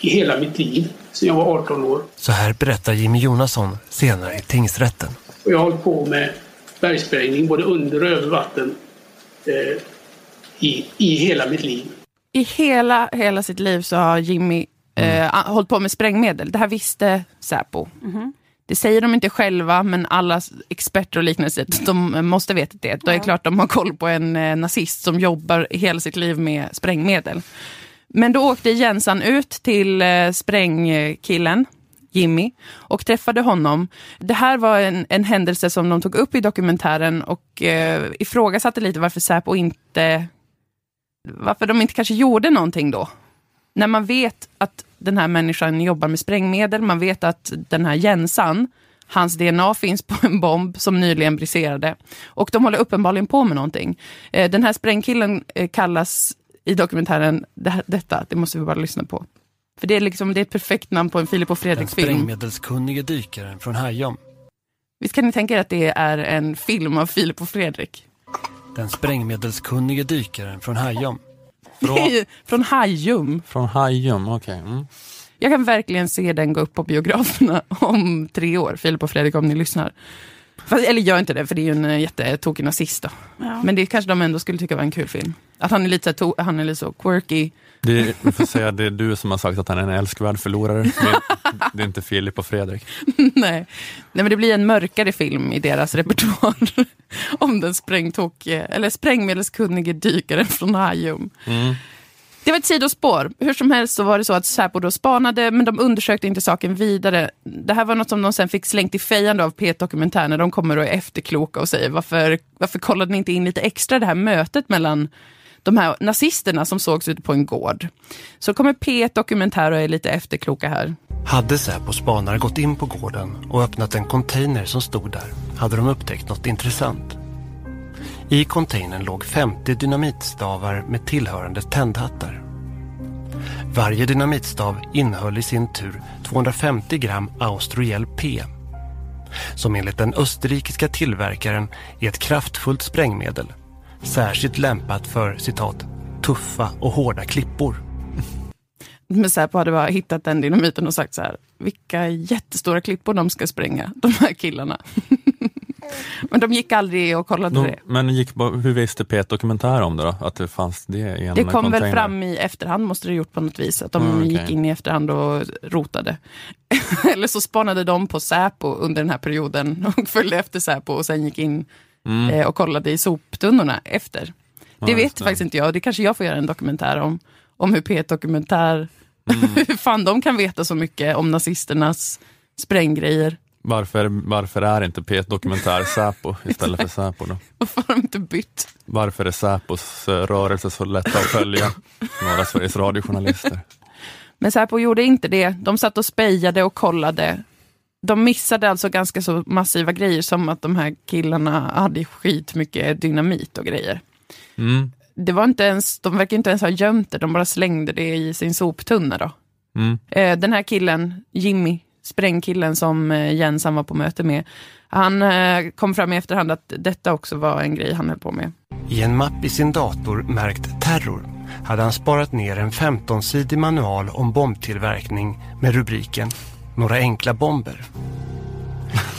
i hela mitt liv, sedan jag var 18 år. Så här berättar Jimmy Jonasson senare i tingsrätten. Och jag har hållit på med bergsprängning både under och över vatten eh, i, i hela mitt liv. I hela, hela sitt liv så har Jimmy eh, a- hållit på med sprängmedel. Det här visste Säpo. Det säger de inte själva, men alla experter och liknande säger att de måste veta det. Då är det klart de har koll på en eh, nazist som jobbar hela sitt liv med sprängmedel. Men då åkte Jensan ut till eh, sprängkillen, Jimmy, och träffade honom. Det här var en, en händelse som de tog upp i dokumentären och eh, ifrågasatte lite varför Säpo inte varför de inte kanske gjorde någonting då. När man vet att den här människan jobbar med sprängmedel, man vet att den här Jensan, hans DNA finns på en bomb som nyligen briserade. Och de håller uppenbarligen på med någonting. Eh, den här sprängkillen eh, kallas i dokumentären det här, detta, det måste vi bara lyssna på. För det är, liksom, det är ett perfekt namn på en Filip och Den Fredrik-film. sprängmedelskunnige dykaren från Hajom. Visst kan ni tänka er att det är en film av Filip och Fredrik? Den sprängmedelskunnige dykaren från Hajom. Ju Från Hajum. Från Hajum, okej. Mm. Jag kan verkligen se den gå upp på biograferna om tre år, Filip och Fredrik om ni lyssnar. Fast, eller gör inte det, för det är ju en eh, jättetokig nazist då. Ja. Men det kanske de ändå skulle tycka var en kul film. Att han är lite så, to- han är lite så quirky. Det är, vi får säga, det är du som har sagt att han är en älskvärd förlorare. Det är, det är inte Filip och Fredrik. Nej. Nej, men det blir en mörkare film i deras repertoar. om den sprängtok, eller sprängmedelskunnige dykaren från Hajum. Mm. Det var ett sidospår. Hur som helst så var det så att Säpo då spanade, men de undersökte inte saken vidare. Det här var något som de sen fick slängt i fejan av P1 Dokumentär när de kommer och är efterkloka och säger varför, varför kollade ni inte in lite extra det här mötet mellan de här nazisterna som sågs ute på en gård. Så kommer P1 Dokumentär och är lite efterkloka här. Hade Säpos spanare gått in på gården och öppnat en container som stod där hade de upptäckt något intressant. I containern låg 50 dynamitstavar med tillhörande tändhattar. Varje dynamitstav innehöll i sin tur 250 gram Austrogel P som enligt den österrikiska tillverkaren är ett kraftfullt sprängmedel särskilt lämpat för citat tuffa och hårda klippor. Men Säpo hade bara hittat den dynamiten och sagt så här, vilka jättestora klippor de ska spränga, de här killarna. Men de gick aldrig och kollade De, det. men gick, hur visste P1 Dokumentär om det då? Att det fanns det i en Det kom container? väl fram i efterhand, måste det gjort på något vis. Att de Mm, okej. gick in i efterhand och rotade. Eller så spanade de på Säpo under den här perioden och följde efter Säpo och sen gick in Mm. eh, och kollade i soptunnorna efter. Ja, Det just vet det. faktiskt inte jag. Det kanske jag får göra en dokumentär om. Om hur P1 Dokumentär, Mm. hur fan de kan veta så mycket om nazisternas spränggrejer. Varför, varför är inte P1 Dokumentär Säpo istället för Säpo då? Varför har de inte bytt? Varför är Säpos eh, rörelse så lätt att följa? Några Sveriges Radio-journalister. Men Säpo gjorde inte det. De satt och spejade och kollade. De missade alltså ganska så massiva grejer som att de här killarna hade skitmycket dynamit och grejer. Mm. Det var inte ens, de verkar inte ens ha gömt det, de bara slängde det i sin soptunna. Då. Mm. Eh, Den här killen, Jimmy, sprängkillen som Jensan Jens var på möte med, han eh, kom fram i efterhand att detta också var en grej han höll på med. I en mapp i sin dator märkt terror hade han sparat ner en 15-sidig manual om bombtillverkning med rubriken Några enkla bomber.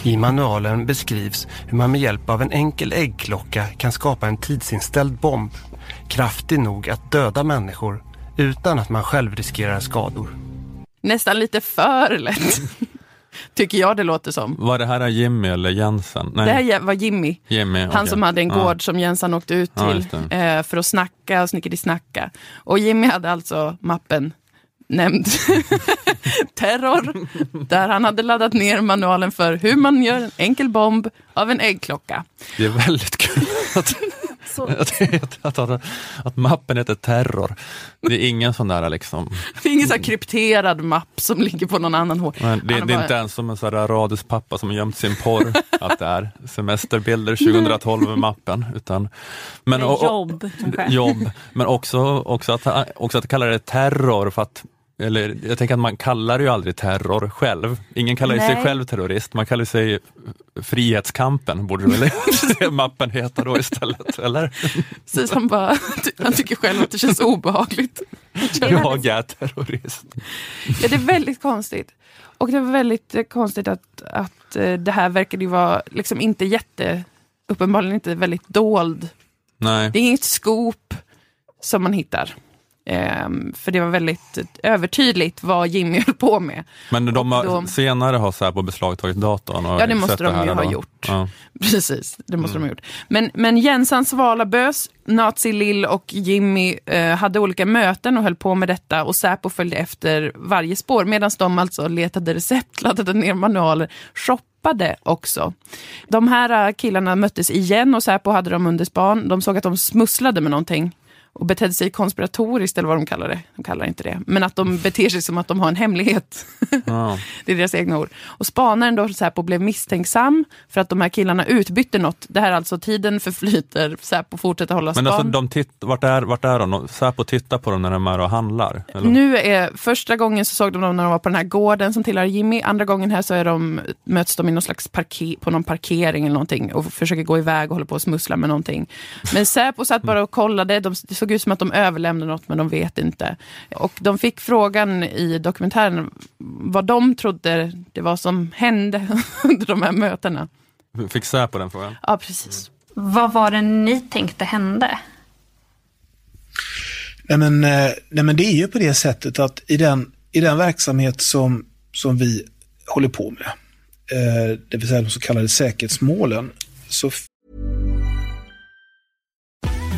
I manualen beskrivs hur man med hjälp av en enkel äggklocka kan skapa en tidsinställd bomb kraftig nog att döda människor utan att man själv riskerar skador. Nästan lite för lätt, tycker jag det låter som. Var det här Jimmy eller Jensen? Nej, Det här var Jimmy. Jimmy. Han okej. som hade en Ja. gård som Jensan åkte ut Ja, till det. eh, för att snacka och snickeri-snacka. Och Jimmy hade alltså mappen nämnd Terror, där han hade laddat ner manualen för hur man gör en enkel bomb av en äggklocka. Det är väldigt kul att, att, att, mappen heter Terror. Det är ingen sån där liksom, Det är ingen så krypterad mapp som ligger på någon annan men det, det är bara- inte ens som en sån där raduspappa som har gömt sin porr, att det är semesterbilder 2012 med mappen. Utan, men, och- och- jobb, kanske. jobb, men också, också, att, också att kalla det terror för att eller jag tänker att man kallar ju aldrig terror själv. Ingen kallar ju sig Nej. själv terrorist, man kallar sig Frihetskampen, borde väl mappen heta då istället, eller? Precis, han, bara, han tycker själv att det känns obehagligt. Jag är terrorist. Ja, det är väldigt konstigt. Och det var väldigt konstigt att, att eh, det här verkade ju vara liksom inte jätte, uppenbarligen inte väldigt dold. Nej. Det är inget scoop som man hittar. Ehm, för det var väldigt övertydligt vad Jimmy höll på med. Men de har, då- senare har Säpo beslagtagit datorn? Och Ja, det måste de ju ha gjort. Ja. Precis, det måste de ha gjort. Men, men Jensan Svalabös, Nazi Lill och Jimmy eh, hade olika möten och höll på med detta och Säpo följde efter varje spår medan de alltså letade recept, laddade ner manualer, shoppade också. De här eh, killarna möttes igen och Säpo hade dem under span. De såg att de smusslade med någonting och betedde sig konspiratoriskt eller vad de kallar det. De kallar inte det. Men att de beter sig som att de har en hemlighet. Ja. Det är deras egna ord. Och spanaren då Säpo blev misstänksam för att de här killarna utbytte något. Det här är alltså tiden förflyter, Säpo fortsätter hålla Men span. alltså, de titt, vart, är, vart är de? Säpo tittar på dem när de är och handlar? Eller? Nu är, första gången så såg de dem när de var på den här gården som tillhör Jimmy. Andra gången här så är de, möts de i någon slags parker, på någon parkering eller någonting och försöker gå iväg och håller på att smussla med någonting. Men Säpo satt bara och kollade. De, det såg ut som att de överlämnade något men de vet inte. Och de fick frågan i dokumentären vad de trodde det var som hände under de här mötena. Fick Säpo den frågan? Ja, precis. Vad var det ni tänkte hände? Nej men, eh, nej men det är ju på det sättet att i den, i den verksamhet som, som vi håller på med, eh, det vill säga de så kallade säkerhetsmålen, så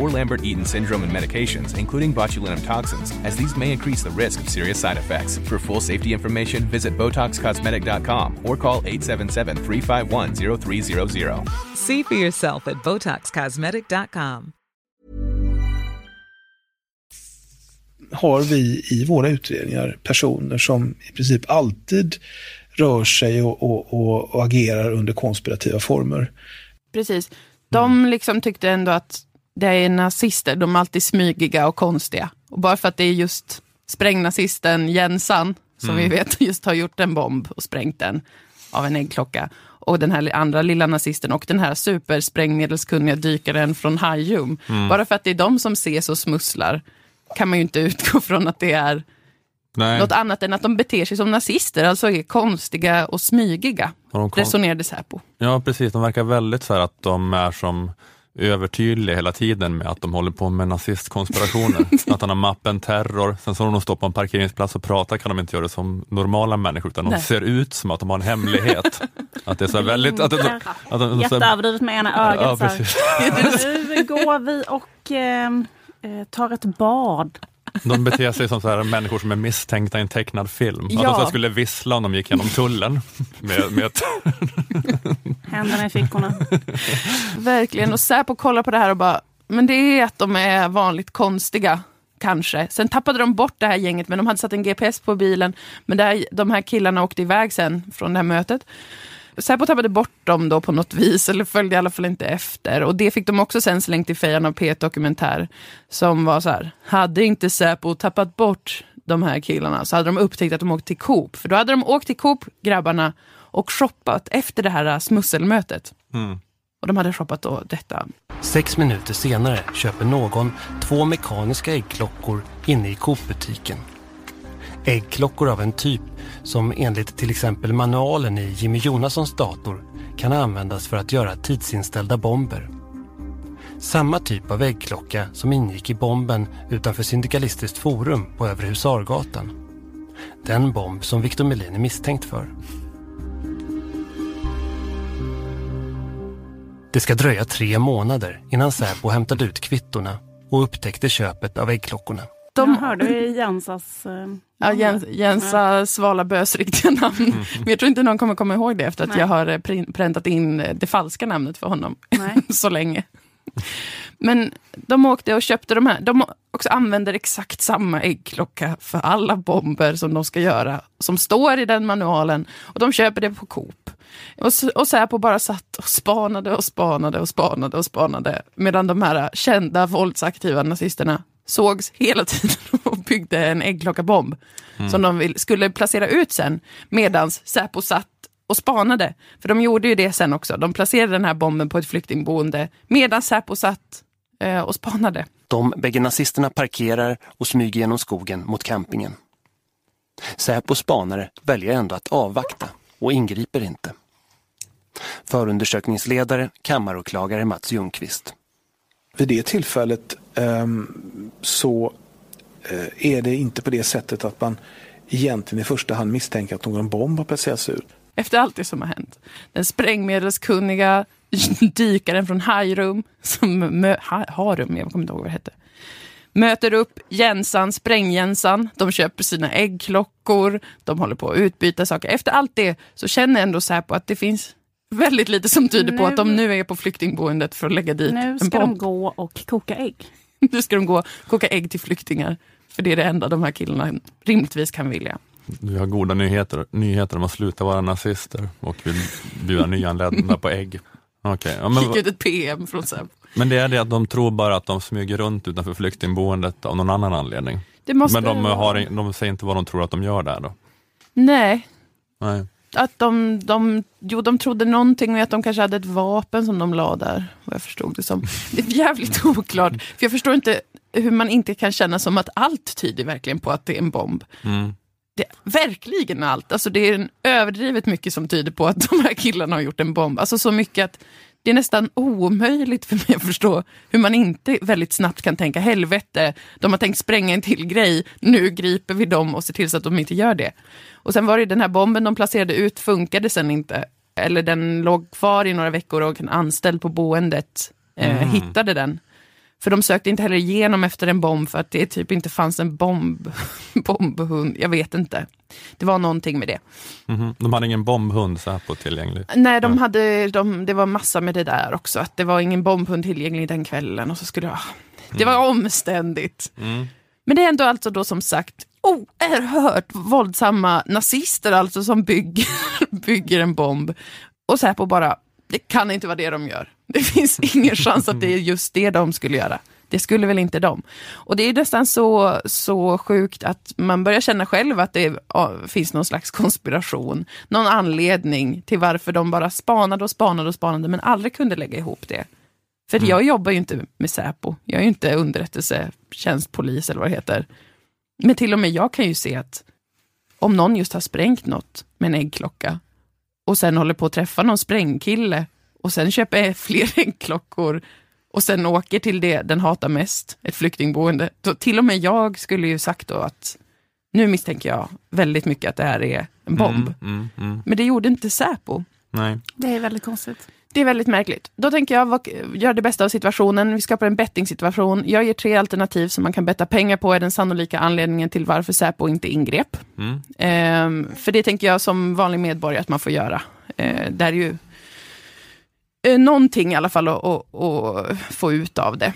or Lambert-Eaton syndrome and medications, including botulinum toxins, as these may increase the risk of serious side effects. For full safety information, visit BotoxCosmetic.com or call 877-351-0300. See for yourself at BotoxCosmetic.com. har vi i våra utredningar personer som i princip alltid rör sig och, och, och, och agerar under konspirativa former. Precis. De mm. liksom tyckte ändå att det är nazister, de är alltid smygiga och konstiga. Och bara för att det är just sprängnazisten Jensan, som Mm. vi vet just har gjort en bomb och sprängt den av en äggklocka. Och den här andra lilla nazisten och den här supersprängmedelskunniga dykaren från Hajum. Mm. Bara för att det är de som ses och smusslar kan man ju inte utgå från att det är Nej. något annat än att de beter sig som nazister, alltså är konstiga och smygiga, Och kom- resonerade Säpo. Ja, precis. De verkar väldigt så här att de är som övertydliga hela tiden med att de håller på med nazistkonspirationer. att han har mappen terror. Sen så när de står på en parkeringsplats och pratar kan de inte göra det som normala människor, utan de Nej. ser ut som att de har en hemlighet. att det är så väldigt... Att, att, att, de- Jätteöverdrivet med ena ögat. Ja. Nu går vi och ehm, eh, tar ett bad. De beter sig som så här människor som är misstänkta i en tecknad film. Att de Ja. så här skulle vissla om de gick genom tullen. Med, med ett, Händerna i fickorna. Verkligen, och Säpo kollar på det här och bara, men det är att de är vanligt konstiga. Kanske. Sen tappade de bort det här gänget, men de hade satt en GPS på bilen. Men det här, de här killarna åkte iväg sen från det här mötet. Säpo tappade bort dem då på något vis, eller följde i alla fall inte efter. Och det fick de också sen slängt i fejan av P1 Dokumentär. Som var så här, hade inte Säpo tappat bort de här killarna så hade de upptäckt att de åkt till Coop. För då hade de åkt till Coop, grabbarna, och shoppat efter det här smusselmötet. mm. Och de hade shoppat då detta. Sex minuter senare köper någon två mekaniska äggklockor inne i Coop-butiken. Äggklockor av en typ som enligt till exempel manualen i Jimmy Jonassons dator kan användas för att göra tidsinställda bomber. Samma typ av äggklocka som ingick i bomben utanför Syndikalistiskt forum på Övre Husargatan. Den bomb som Victor Melin är misstänkt för. Det ska dröja tre månader innan Säpo hämtade ut kvittorna och upptäckte köpet av äggklockorna. De hörde ju Jensas... Eh, Ja, Jens, Jensa Svalabös riktiga namn. Men jag tror inte någon kommer komma ihåg det efter att Nej. jag har eh, präntat in eh, det falska namnet för honom så länge. Men de åkte och köpte de här. De också använder exakt samma äggklocka för alla bomber som de ska göra. Som står i den manualen. Och de köper det på Coop. Och, och Säpo bara satt och spanade och spanade och spanade och spanade. Medan de här kända våldsaktiva nazisterna sågs hela tiden och byggde en äggklockabomb. Mm. Som de vill, skulle placera ut sen. Medan Säpo satt och spanade. För de gjorde ju det sen också. De placerade den här bomben på ett flyktingboende. Medan Säpo satt eh, och spanade. De bägge nazisterna parkerar och smyger genom skogen mot campingen. Säpos spanare väljer ändå att avvakta och ingriper inte. Förundersökningsledare, kammaråklagare Mats Ljungqvist. Vid det tillfället ehm, så eh, är det inte på det sättet att man egentligen i första hand misstänker att någon bomb har placerats ut. Efter allt det som har hänt. Den sprängmedelskunniga dykaren från Hajrum, som mö- ha, Harum, jag kommer inte ihåg vad det hette. Möter upp Jensan, Sprängjensan, de köper sina äggklockor, de håller på att utbyta saker. Efter allt det så känner ändå Säpo att det finns väldigt lite som tyder på Nu- att de nu är på flyktingboendet för att lägga dit Nu en ska bomb. de gå och koka ägg. Nu ska de gå och koka ägg till flyktingar. För det är det enda de här killarna rimligtvis kan vilja. Vi har goda nyheter, nyheter om att sluta vara nazister och vill bjuda nyanlända på ägg. Okej, ja, men, ut ett PM från Säpo. men det är det att de tror bara att de smyger runt utanför flyktingboendet av någon annan anledning. Det måste men de, har, de säger inte vad de tror att de gör där då. Nej, Nej. Att de, de, jo, de trodde någonting med att de kanske hade ett vapen som de la där. Vad jag förstod det som. Det är jävligt oklart. För jag förstår inte hur man inte kan känna som att allt tyder verkligen på att det är en bomb. Mm. Det, verkligen allt. Alltså det är överdrivet mycket som tyder på att de här killarna har gjort en bomb. Alltså så mycket att det är nästan omöjligt för mig att förstå hur man inte väldigt snabbt kan tänka helvete, de har tänkt spränga en till grej, nu griper vi dem och ser till så att de inte gör det. Och sen var det den här bomben de placerade ut funkade sen inte. Eller den låg kvar i några veckor och en anställd på boendet eh, Mm. hittade den. För de sökte inte heller igenom efter en bomb för att det typ inte fanns en bomb, bombhund. Jag vet inte. Det var någonting med det. Mhm. De hade ingen bombhund Säpo tillgänglig. Nej, de hade, de, det var massa med det där också. Att det var ingen bombhund tillgänglig den kvällen. Och så skulle jag, det var omständigt. Mm. Men det är ändå alltså då som sagt oerhört våldsamma nazister alltså som bygger, bygger en bomb. Och Säpo bara, det kan inte vara det de gör. Det finns ingen chans att det är just det de skulle göra. Det skulle väl inte de. Och det är nästan så, så sjukt att man börjar känna själv att det finns någon slags konspiration. Någon anledning till varför de bara spanade och spanade och spanade men aldrig kunde lägga ihop det. För jag jobbar ju inte med Säpo. Jag är ju inte underrättelsetjänstpolis eller vad det heter. Men till och med jag kan ju se att om någon just har sprängt något med en äggklocka och sen håller på att träffa någon sprängkille och sen köper fler äggklockor och sen åker till det den hatar mest, ett flyktingboende. Då, till och med jag skulle ju sagt då att nu misstänker jag väldigt mycket att det här är en bomb. Mm, mm, mm. Men det gjorde inte Säpo. Nej. Det är väldigt konstigt. Det är väldigt märkligt. Då tänker jag, vad, gör det bästa av situationen. Vi skapar en bettingsituation. Jag ger tre alternativ som man kan betta pengar på är den sannolika anledningen till varför Säpo inte ingrep. Mm. Ehm, för det tänker jag som vanlig medborgare att man får göra. Ehm, det är ju eh, någonting i alla fall att, att, att få ut av det.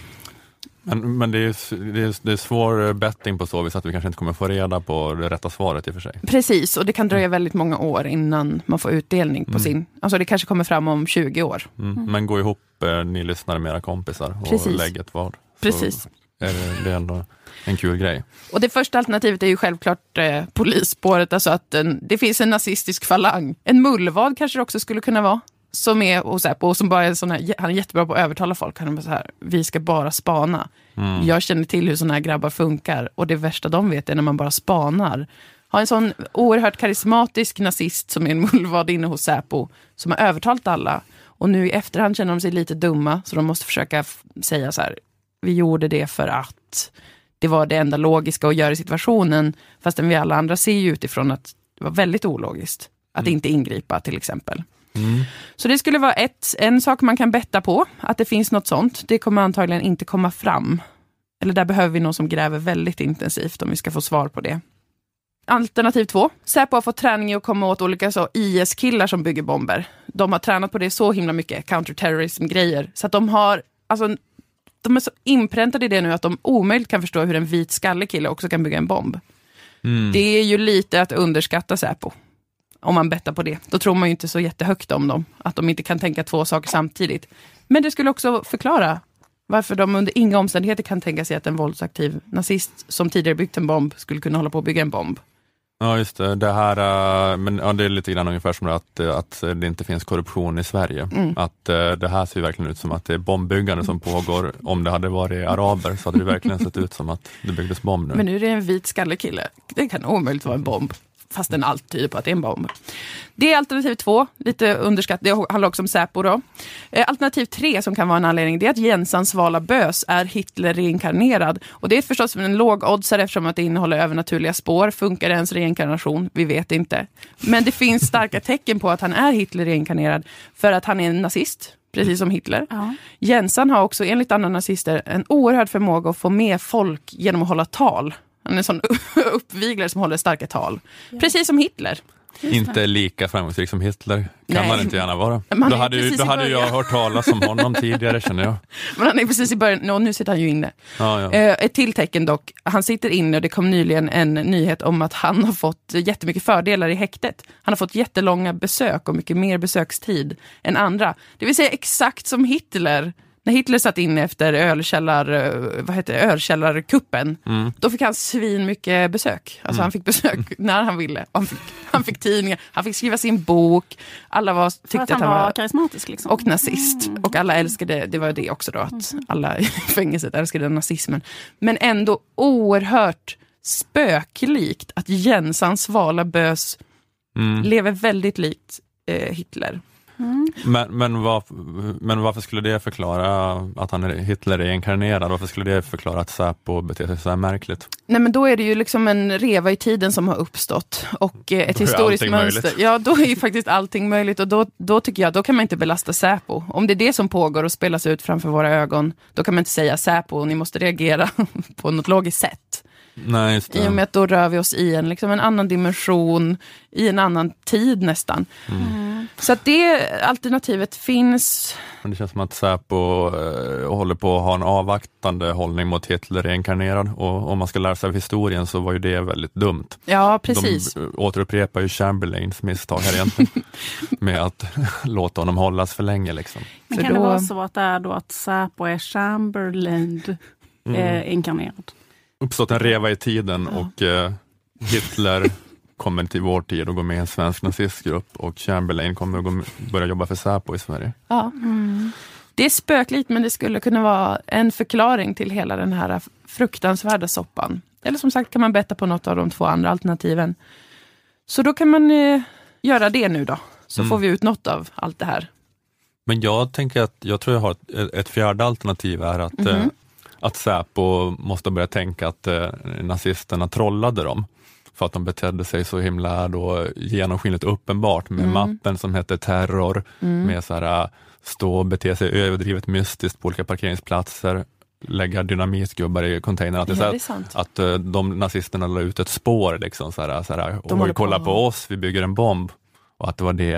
Men, men det, är, det, är, det är svår betting på så vis att vi kanske inte kommer få reda på det rätta svaret i och för sig. Precis, och det kan dröja väldigt många år innan man får utdelning på Mm. sin... Alltså det kanske kommer fram om 20 år. Mm. Men gå ihop, eh, ni lyssnare med era kompisar och Precis. lägg ett vad. Precis. Är det, det är ändå en kul grej. Och det första alternativet är ju självklart eh, polisspåret, alltså att en, det finns en nazistisk falang. En mullvad kanske det också skulle kunna vara. Som är hos Säpo och som bara är sån här, han är jättebra på att övertala folk. Han är så här, vi ska bara spana. Mm. Jag känner till hur såna här grabbar funkar och det värsta de vet är när man bara spanar. Har en sån oerhört karismatisk nazist som är en mullvad inne hos Säpo som har övertalat alla. Och nu i efterhand känner de sig lite dumma så de måste försöka säga så här, vi gjorde det för att det var det enda logiska att göra i situationen. Fastän vi alla andra ser ju utifrån att det var väldigt ologiskt att inte ingripa till exempel. Så det skulle vara ett, en sak man kan betta på, att det finns något sånt. Det kommer antagligen inte komma fram. Eller där behöver vi någon som gräver väldigt intensivt om vi ska få svar på det. Alternativ två. Säpo har fått träning i att komma åt olika så IS-killar som bygger bomber. De har tränat på det så himla mycket, counterterrorism-grejer. Så att de har, alltså, de är så inpräntade i det nu att de omöjligt kan förstå hur en vit skallig kille också kan bygga en bomb. Mm. Det är ju lite att underskatta Säpo. Om man bettar på det. Då tror man ju inte så jättehögt om dem. Att de inte kan tänka två saker samtidigt. Men det skulle också förklara varför de under inga omständigheter kan tänka sig att en våldsaktiv nazist som tidigare byggt en bomb skulle kunna hålla på att bygga en bomb. Ja just det, det här, eh, men ja, det är lite grann ungefär som att, eh, att det inte finns korruption i Sverige. Mm. Att eh, det här ser ju verkligen ut som att det är bombbyggande som pågår. Om det hade varit araber så hade det verkligen sett ut som att det byggdes bomb nu. Men nu är det en vit skallig kille. Det kan omöjligt vara en bomb. Fastän allt tyder på att det är en bomb. Det är alternativ två, lite underskatt. Det handlar också om Säpo. Då. Eh, Alternativ tre som kan vara en anledning det är att Jensans svala bös är Hitler reinkarnerad. Och det är förstås en lågoddsare eftersom att det innehåller övernaturliga spår. Funkar ens reinkarnation? Vi vet inte. Men det finns starka tecken på att han är Hitler reinkarnerad för att han är en nazist. Precis som Hitler. Jensan har också enligt andra nazister en oerhörd förmåga att få med folk genom att hålla tal. Han är en sån uppviglare som håller starka tal. Precis som Hitler. Inte lika framgångsrik som Hitler kan Nej. man inte gärna vara. Man Då hade, ju, då hade jag hört talas om honom tidigare känner jag. Men han är precis i början, och nu sitter han ju inne. Ja, ja. Eh, ett till tecken dock, han sitter inne och det kom nyligen en nyhet om att han har fått jättemycket fördelar i häktet. Han har fått jättelånga besök och mycket mer besökstid än andra. Det vill säga exakt som Hitler. När Hitler satt in efter ölkällar, eh, vad heter det, ölkällarkuppen, Mm. då fick han svin mycket besök. Alltså Mm. han fick besök när han ville. Han fick, han fick tidningar, han fick skriva sin bok. Alla var, tyckte att han var karismatisk liksom. och nazist. Och alla älskade, det var det också då, att alla i fängelset älskade nazismen. Men ändå oerhört spöklikt att Jensans svala bös Mm. lever väldigt likt eh, Hitler. Men, men, var, men varför skulle det förklara att han är Hitler är inkarnerad? Varför skulle det förklara att Säpo beter sig så här märkligt? Nej men då är det ju liksom en reva i tiden som har uppstått och eh, ett Då historiskt mönster. möjligt. Ja, då är ju faktiskt allting möjligt och då, då tycker jag, då kan man inte belasta Säpo. Om det är det som pågår och spelas ut framför våra ögon, då kan man inte säga Säpo, ni måste reagera på något logiskt sätt. Nej, just I och det. med att då rör vi oss i en, liksom en annan dimension, i en annan tid nästan. Så att det alternativet finns. Men det känns som att Säpo eh, håller på att ha en avvaktande hållning mot Hitler reinkarnerad och om man ska lära sig av historien så var ju det väldigt dumt. Ja, precis. De eh, återupprepar ju Chamberlains misstag här egentligen med att låta honom hållas för länge. Liksom. Men För kan det då- vara så att det är då att Säpo är Chamberlain Mm. eh, inkarnerad? Uppstått en reva i tiden och eh, Hitler kommer till vår tid och går med i en svensk nazistgrupp och Chamberlain kommer att gå, börja jobba för Säpo i Sverige. Ja. Det är spöklikt men det skulle kunna vara en förklaring till hela den här fruktansvärda soppan. Eller som sagt kan man betta på något av de två andra alternativen. Så då kan man eh, göra det nu då. Så Mm. får vi ut något av allt det här. Men jag tänker att, jag tror jag har ett, ett fjärde alternativ är att, Mhm. eh, att Säpo måste börja tänka att eh, nazisterna trollade dem för att de betedde sig så himla då genomskinligt uppenbart med Mm. mappen som heter terror, Mm. med så här, stå och bete sig överdrivet mystiskt på olika parkeringsplatser, lägga dynamitgubbar i containern. Att, det är Ja, det är sant. att eh, de nazisterna la ut ett spår, liksom, så här, så här, oj, kolla på- på oss, vi bygger en bomb. Och att det var det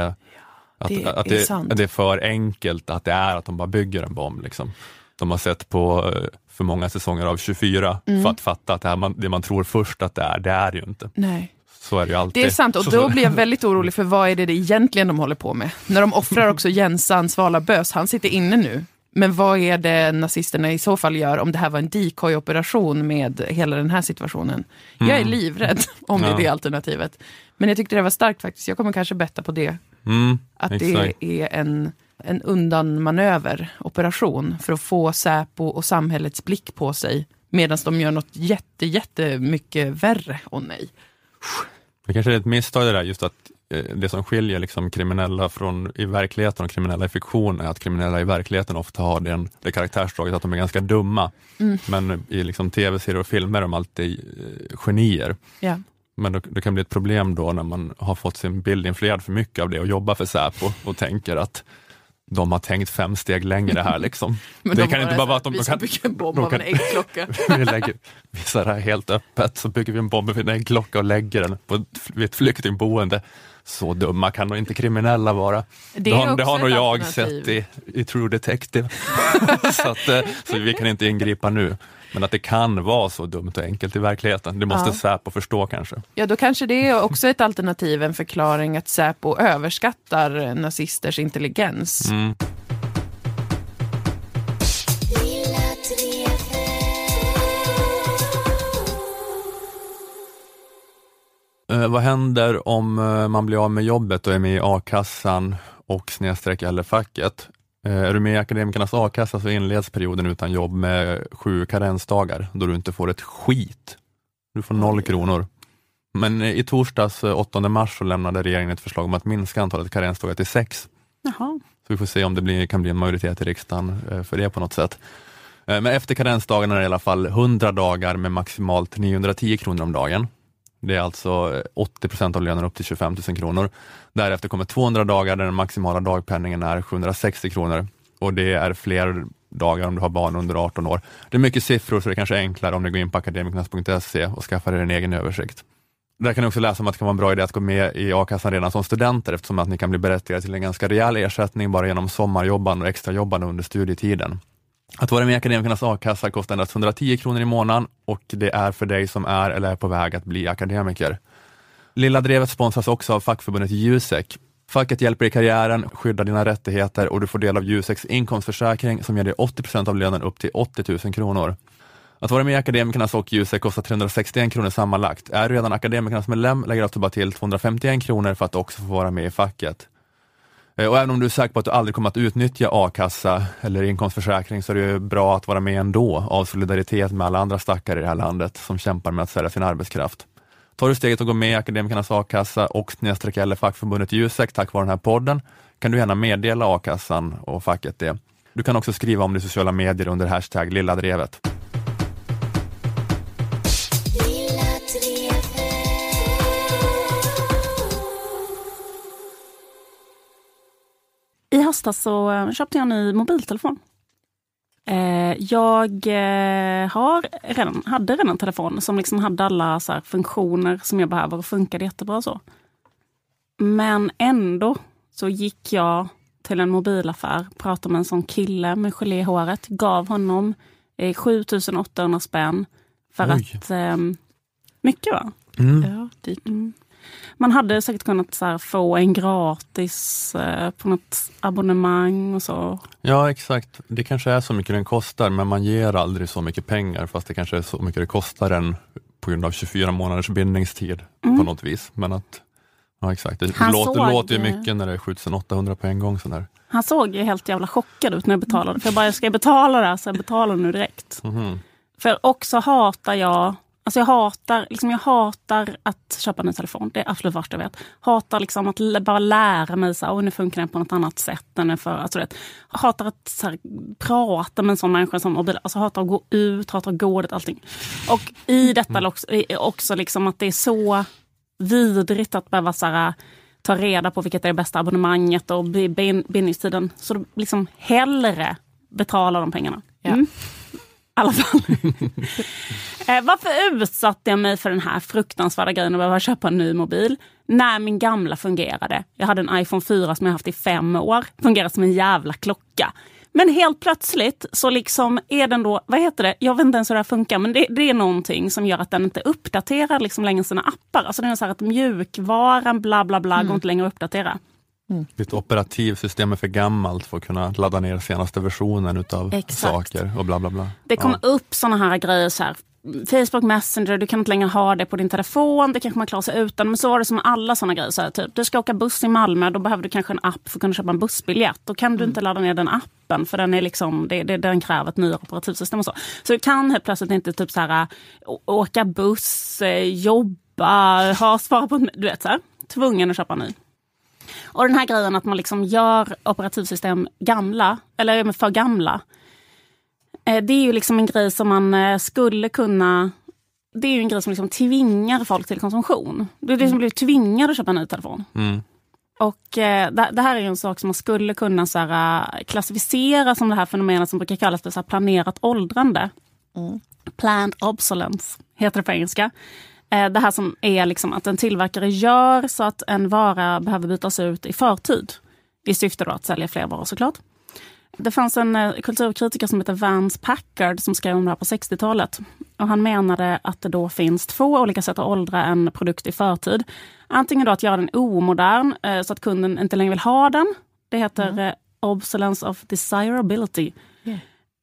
att, det att, är det, sant. att det är för enkelt att det är att de bara bygger en bomb. Liksom. De har sett på för många säsonger av 24 Mm. för att fatta att det, här man, det man tror först att det är, det är ju inte. Nej. Så är det ju alltid. Det är sant och Så- då blir jag väldigt orolig för vad är det, det egentligen de håller på med. När de offrar också Jensan Svala Bös, han sitter inne nu. Men vad är det nazisterna i så fall gör om det här var en decoy-operation med hela den här situationen? Jag är Mm. livrädd om det är Ja. det alternativet. Men jag tyckte det var starkt faktiskt. Jag kommer kanske betta på det. Mm, Att exakt. det är en, en undanmanöveroperation för att få Säpo och samhällets blick på sig. Medan de gör något jätte, jättemycket värre. Åh nej. Det kanske är ett misstag det där, just att eh, det som skiljer liksom kriminella från i verkligheten och kriminella i fiktion är att kriminella i verkligheten ofta har den, det karaktärsdraget att de är ganska dumma. Mm. Men i liksom tv-serier och filmer är de alltid eh, genier. Ja. Men det, det kan bli ett problem då när man har fått sin bild influerad för mycket av det och jobbar för Säpo och tänker att de har tänkt fem steg längre här. Liksom. Men det de kan inte bara vara att de, vi ska bygga en bomb av en äggklocka. vi lägger, visar det här helt öppet, så bygger vi en bomb vid en äggklocka och lägger den på ett, vid ett flyktingboende. Så dumma kan nog inte kriminella vara. Det Det, har, det har nog jag sett i, i True Detective. så, att, eh, så vi kan inte ingripa nu. Men att det kan vara så dumt och enkelt i verkligheten, det måste Ja. Säpo förstå kanske. Ja, då kanske det är också ett alternativ, en förklaring att Säpo överskattar nazisters intelligens. Mm. Eh, vad händer om eh, man blir av med jobbet och är med i a-kassan och snedstreck eller facket? Eh, är du med i Akademikernas a-kassa så inleds perioden utan jobb med sju karensdagar då du inte får ett skit. Du får noll kronor. Men eh, i torsdags, eh, 8 mars, så lämnade regeringen ett förslag om att minska antalet karensdagar till sex. Jaha. Så vi får se om det blir, kan bli en majoritet i riksdagen eh, för det på något sätt. Eh, Men efter karensdagarna är det i alla fall 100 dagar med maximalt 910 kronor om dagen. Det är alltså eh, 80 procent av lönen upp till 25 000 kronor. Därefter kommer 200 dagar där den maximala dagpenningen är 760 kronor och det är fler dagar om du har barn under 18 år. Det är mycket siffror så det kanske är enklare om du går in på akademikernas.se och skaffar dig en egen översikt. Där kan ni också läsa om att det kan vara en bra idé att gå med i a-kassan redan som studenter eftersom att ni kan bli berättigade till en ganska rejäl ersättning bara genom sommarjobbande och extrajobbande under studietiden. Att vara med i Akademikernas a-kassa kostar endast 110 kronor i månaden och det är för dig som är eller är på väg att bli akademiker. Lilla Drevet sponsras också av fackförbundet Jusek Facket hjälper i karriären, skyddar dina rättigheter och du får del av Juseks inkomstförsäkring som ger dig 80% av lönen upp till 80 000 kronor. Att vara med i Akademikernas och Jusek kostar 361 kronor sammanlagt. Är du redan Akademikernas medlem lägger du alltså bara till 251 kronor för att också få vara med i facket. Eh, och även om du är säker på att du aldrig kommer att utnyttja a-kassa eller inkomstförsäkring så är det ju bra att vara med ändå av solidaritet med alla andra stackare i det här landet som kämpar med att sälja sin arbetskraft. Tar du steget att gå med i Akademikernas a-kassa och snedstreck eller fackförbundet Jusek tack vare den här podden kan du gärna meddela a-kassan och facket det. Du kan också skriva om det i sociala medier under hashtag lilladrevet. Höstas så eh, köpte jag en ny mobiltelefon. Eh, jag eh, har redan, hade redan en telefon som liksom hade alla så här funktioner som jag behöver och funkade jättebra så. Men ändå så gick jag till en mobilaffär, pratade med en sån kille med gelé i håret, gav honom eh, 7800 spänn för Oj. att... Eh, mycket va? Mm. Ja, dyrt. Mm. Man hade säkert kunnat så få en gratis eh, på något abonnemang och så. Ja exakt, det kanske är så mycket den kostar men man ger aldrig så mycket pengar fast det kanske är så mycket det kostar en på grund av 24 månaders bindningstid Mm. på något vis. Men att, ja exakt, det Han låter, såg- låter ju mycket när det är 7800 på en gång. Sådär. Han såg ju helt jävla chockad ut när jag betalade. För jag bara, ska jag betala det här så jag betalar nu direkt. Mhm. För också hatar jag, alltså jag hatar, liksom jag hatar att köpa en ny telefon. Det är absolut värsta jag vet. Hatar liksom att bara lära mig så här, "Oj, nu funkar den på något annat sätt. Än för, alltså det, hatar att så här, prata med en sån människa som mobil. Alltså hatar att gå ut, hatar gårdet, allting. Och i detta också, är också liksom att det är så vidrigt att behöva så här, ta reda på vilket är det bästa abonnemanget och bi- bin- bindningstiden. Så liksom hellre betala de pengarna. Mm. I alla fall. eh, varför utsatte jag mig för den här fruktansvärda grejen att behöva köpa en ny mobil? När min gamla fungerade. Jag hade en iPhone 4 som jag haft i fem år. Fungerar som en jävla klocka. Men helt plötsligt så liksom är den då, vad heter det, jag vet inte ens hur det här funkar, men det, det är någonting som gör att den inte uppdaterar liksom längre sina appar. Alltså det är så här att mjukvaran bla bla bla går inte längre att uppdatera. Ditt operativsystem är för gammalt för att kunna ladda ner senaste versionen utav Exakt. saker och bla bla bla. Det kom ja. upp såna här grejer, så här, Facebook Messenger, du kan inte längre ha det på din telefon, det kanske man klarar sig utan. Men så var det som alla såna grejer. Så här, typ, du ska åka buss i Malmö, då behöver du kanske en app för att kunna köpa en bussbiljett. Då kan du inte ladda ner den appen, för den, är liksom, det, det, den kräver ett nyare operativsystem. och Så Så du kan helt plötsligt inte typ så här, åka buss, eh, jobba, ha svara på Du vet, så här, tvungen att köpa en ny. Och den här grejen att man liksom gör operativsystem gamla, eller för gamla. Eh, Det är ju liksom en grej som man eh, skulle kunna... Det är ju en grej som liksom tvingar folk till konsumtion. Det är det som blir tvingade att köpa en ny telefon. Mm. Och eh, det, här är ju en sak som man skulle kunna så här, klassificera som det här fenomenet som brukar kallas för så planerat åldrande. Planned obsolence heter det på engelska. Eh, det här som är liksom att en tillverkare gör så att en vara behöver bytas ut i förtid. I syfte då att sälja fler varor såklart. Det fanns en eh, kulturkritiker som heter Vance Packard som skrev om det här på 60-talet. Och han menade att det då finns två olika sätt att åldra en produkt i förtid. Antingen då att göra den omodern eh, så att kunden inte längre vill ha den. Det heter eh, obsolence of desirability.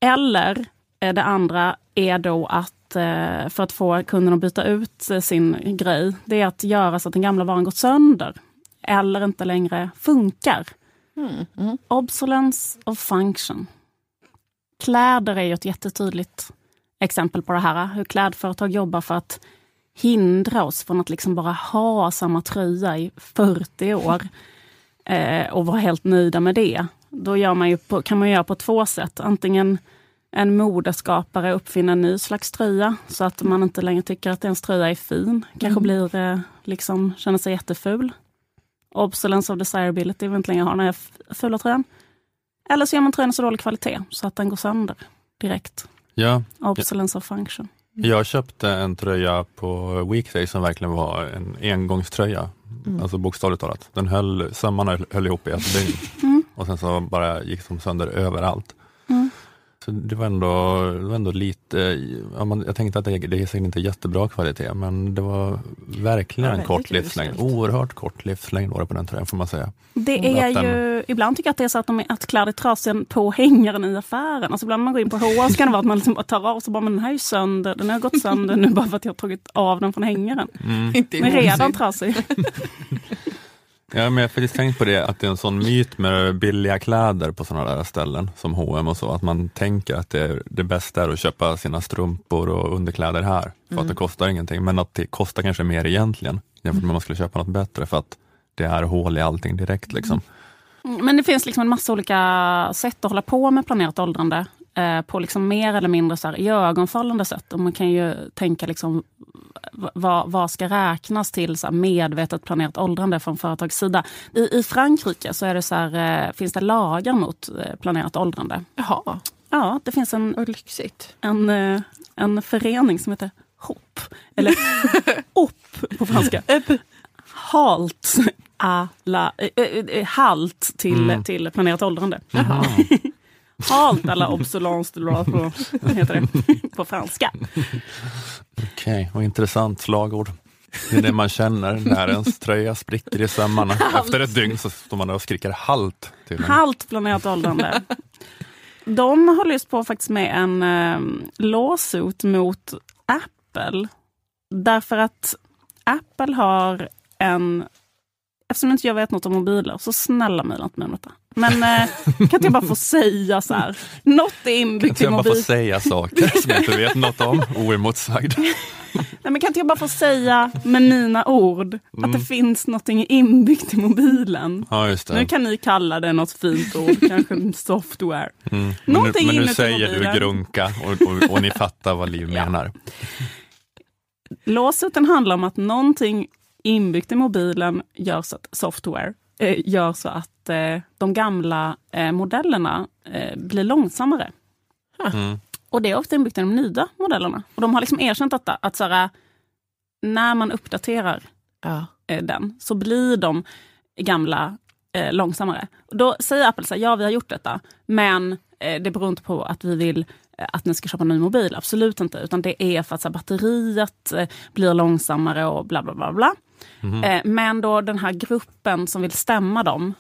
Eller eh, det andra är då att eh, för att få kunden att byta ut sin grej, det är att göra så att den gamla varan gått sönder. Eller inte längre funkar. Obsolence of function. Kläder är ju ett jättetydligt exempel på det här. Hur klädföretag jobbar för att hindra oss från att liksom bara ha samma tröja i 40 år eh, och vara helt nöjda med det. Då man på, kan man göra på två sätt. Antingen en modeskapare uppfinner en ny slags tröja så att man inte längre tycker att ens tröja är fin. Kanske Mm. blir, eh, liksom, känner sig jätteful. Obsolence of desirability, vill inte längre ha den här fula tröjan. Eller så gör man tröjan så dålig kvalitet så att den går sönder direkt. Ja. Obsolence of function. Jag köpte en tröja på Weekday som verkligen var en engångströja. Mm. Alltså bokstavligt talat. Den höll, sömmarna höll ihop i ett dygn. Mm. Och sen så bara gick de sönder överallt. Så det var ändå, det var ändå lite, ja, man, jag tänkte att det, det är säkert inte jättebra kvalitet, men det var verkligen Ja, en kort livslängd. Oerhört kort livslängd var det på den tröjan får man säga. Det är Att den- ju, ibland tycker jag att det är så att, de, är- att kläder är trasiga på hängaren i affären. Alltså ibland när man går in på H&M så kan det vara att man liksom bara tar av så bara, men den här är ju sönder, den har gått sönder nu bara för att jag har tagit av den från hängaren. Mm. Inte Den är redan ihågsyn. trasig. Ja, men jag har faktiskt tänkt på det, att det är en sån myt med billiga kläder på sådana där ställen som H&M och så, att man tänker att det, är, det bästa är att köpa sina strumpor och underkläder här, för Mm. att det kostar ingenting, men att det kostar kanske mer egentligen, jämfört med om man skulle köpa något bättre, för att det är hål i allting direkt. Liksom. Mm, Men det finns liksom en massa olika sätt att hålla på med planerat åldrande. Eh, på liksom mer eller mindre så här iögonfallande sätt. Och man kan ju tänka liksom, vad, vad ska räknas till så här medvetet planerat åldrande från företags sida. I, I Frankrike så är det så här, eh, finns det lagar mot eh, planerat åldrande. Jaha. Ja, det finns en, lyxigt. en, eh, en förening som heter HOP. Eller OP på franska. Halt à la, eh, halt till, Mm. till planerat åldrande. Jaha. halt à la obsolence de la på, heter det, på franska. Okej, vad intressant slagord. Det är det man känner när ens tröja spricker i sömmarna. Efter ett dygn så står man där och skriker halt. Till en. Halt planerat åldrande. De håller just på faktiskt med en eh, lawsuit mot Apple. Därför att Apple har en... Eftersom inte jag vet något om mobiler, så snälla mejla inte mig om detta. Men eh, kan inte jag bara få säga så här? Något är Kan inbyggt inte i jag bara få mobilen. säga saker som jag inte vet något om, oemotsagd? Nej, men kan inte jag bara få säga med mina ord Mm. att det finns något inbyggt i mobilen? Ja, just det. Nu kan ni kalla det något fint ord, kanske software. Mm. Men, nu, men nu säger mobilen. du grunka och, och, och ni fattar vad Liv menar. Låsuten handlar om att någonting inbyggt i mobilen gör så att software eh, gör så att eh, de gamla eh, modellerna eh, blir långsammare. Mm. Och det är ofta inbyggt i de nya modellerna. Och de har liksom erkänt detta, att så här, när man uppdaterar eh, den så blir de gamla eh, långsammare. Och då säger Apple så här, ja vi har gjort detta, men eh, det beror inte på att vi vill att ni ska köpa en ny mobil, absolut inte. Utan det är för att så här, batteriet blir långsammare och bla bla bla. bla. Eh, men då den här gruppen som vill stämma dem,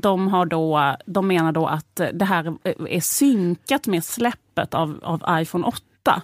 de, har då, de menar då att det här är synkat med släppet av, av iPhone 8.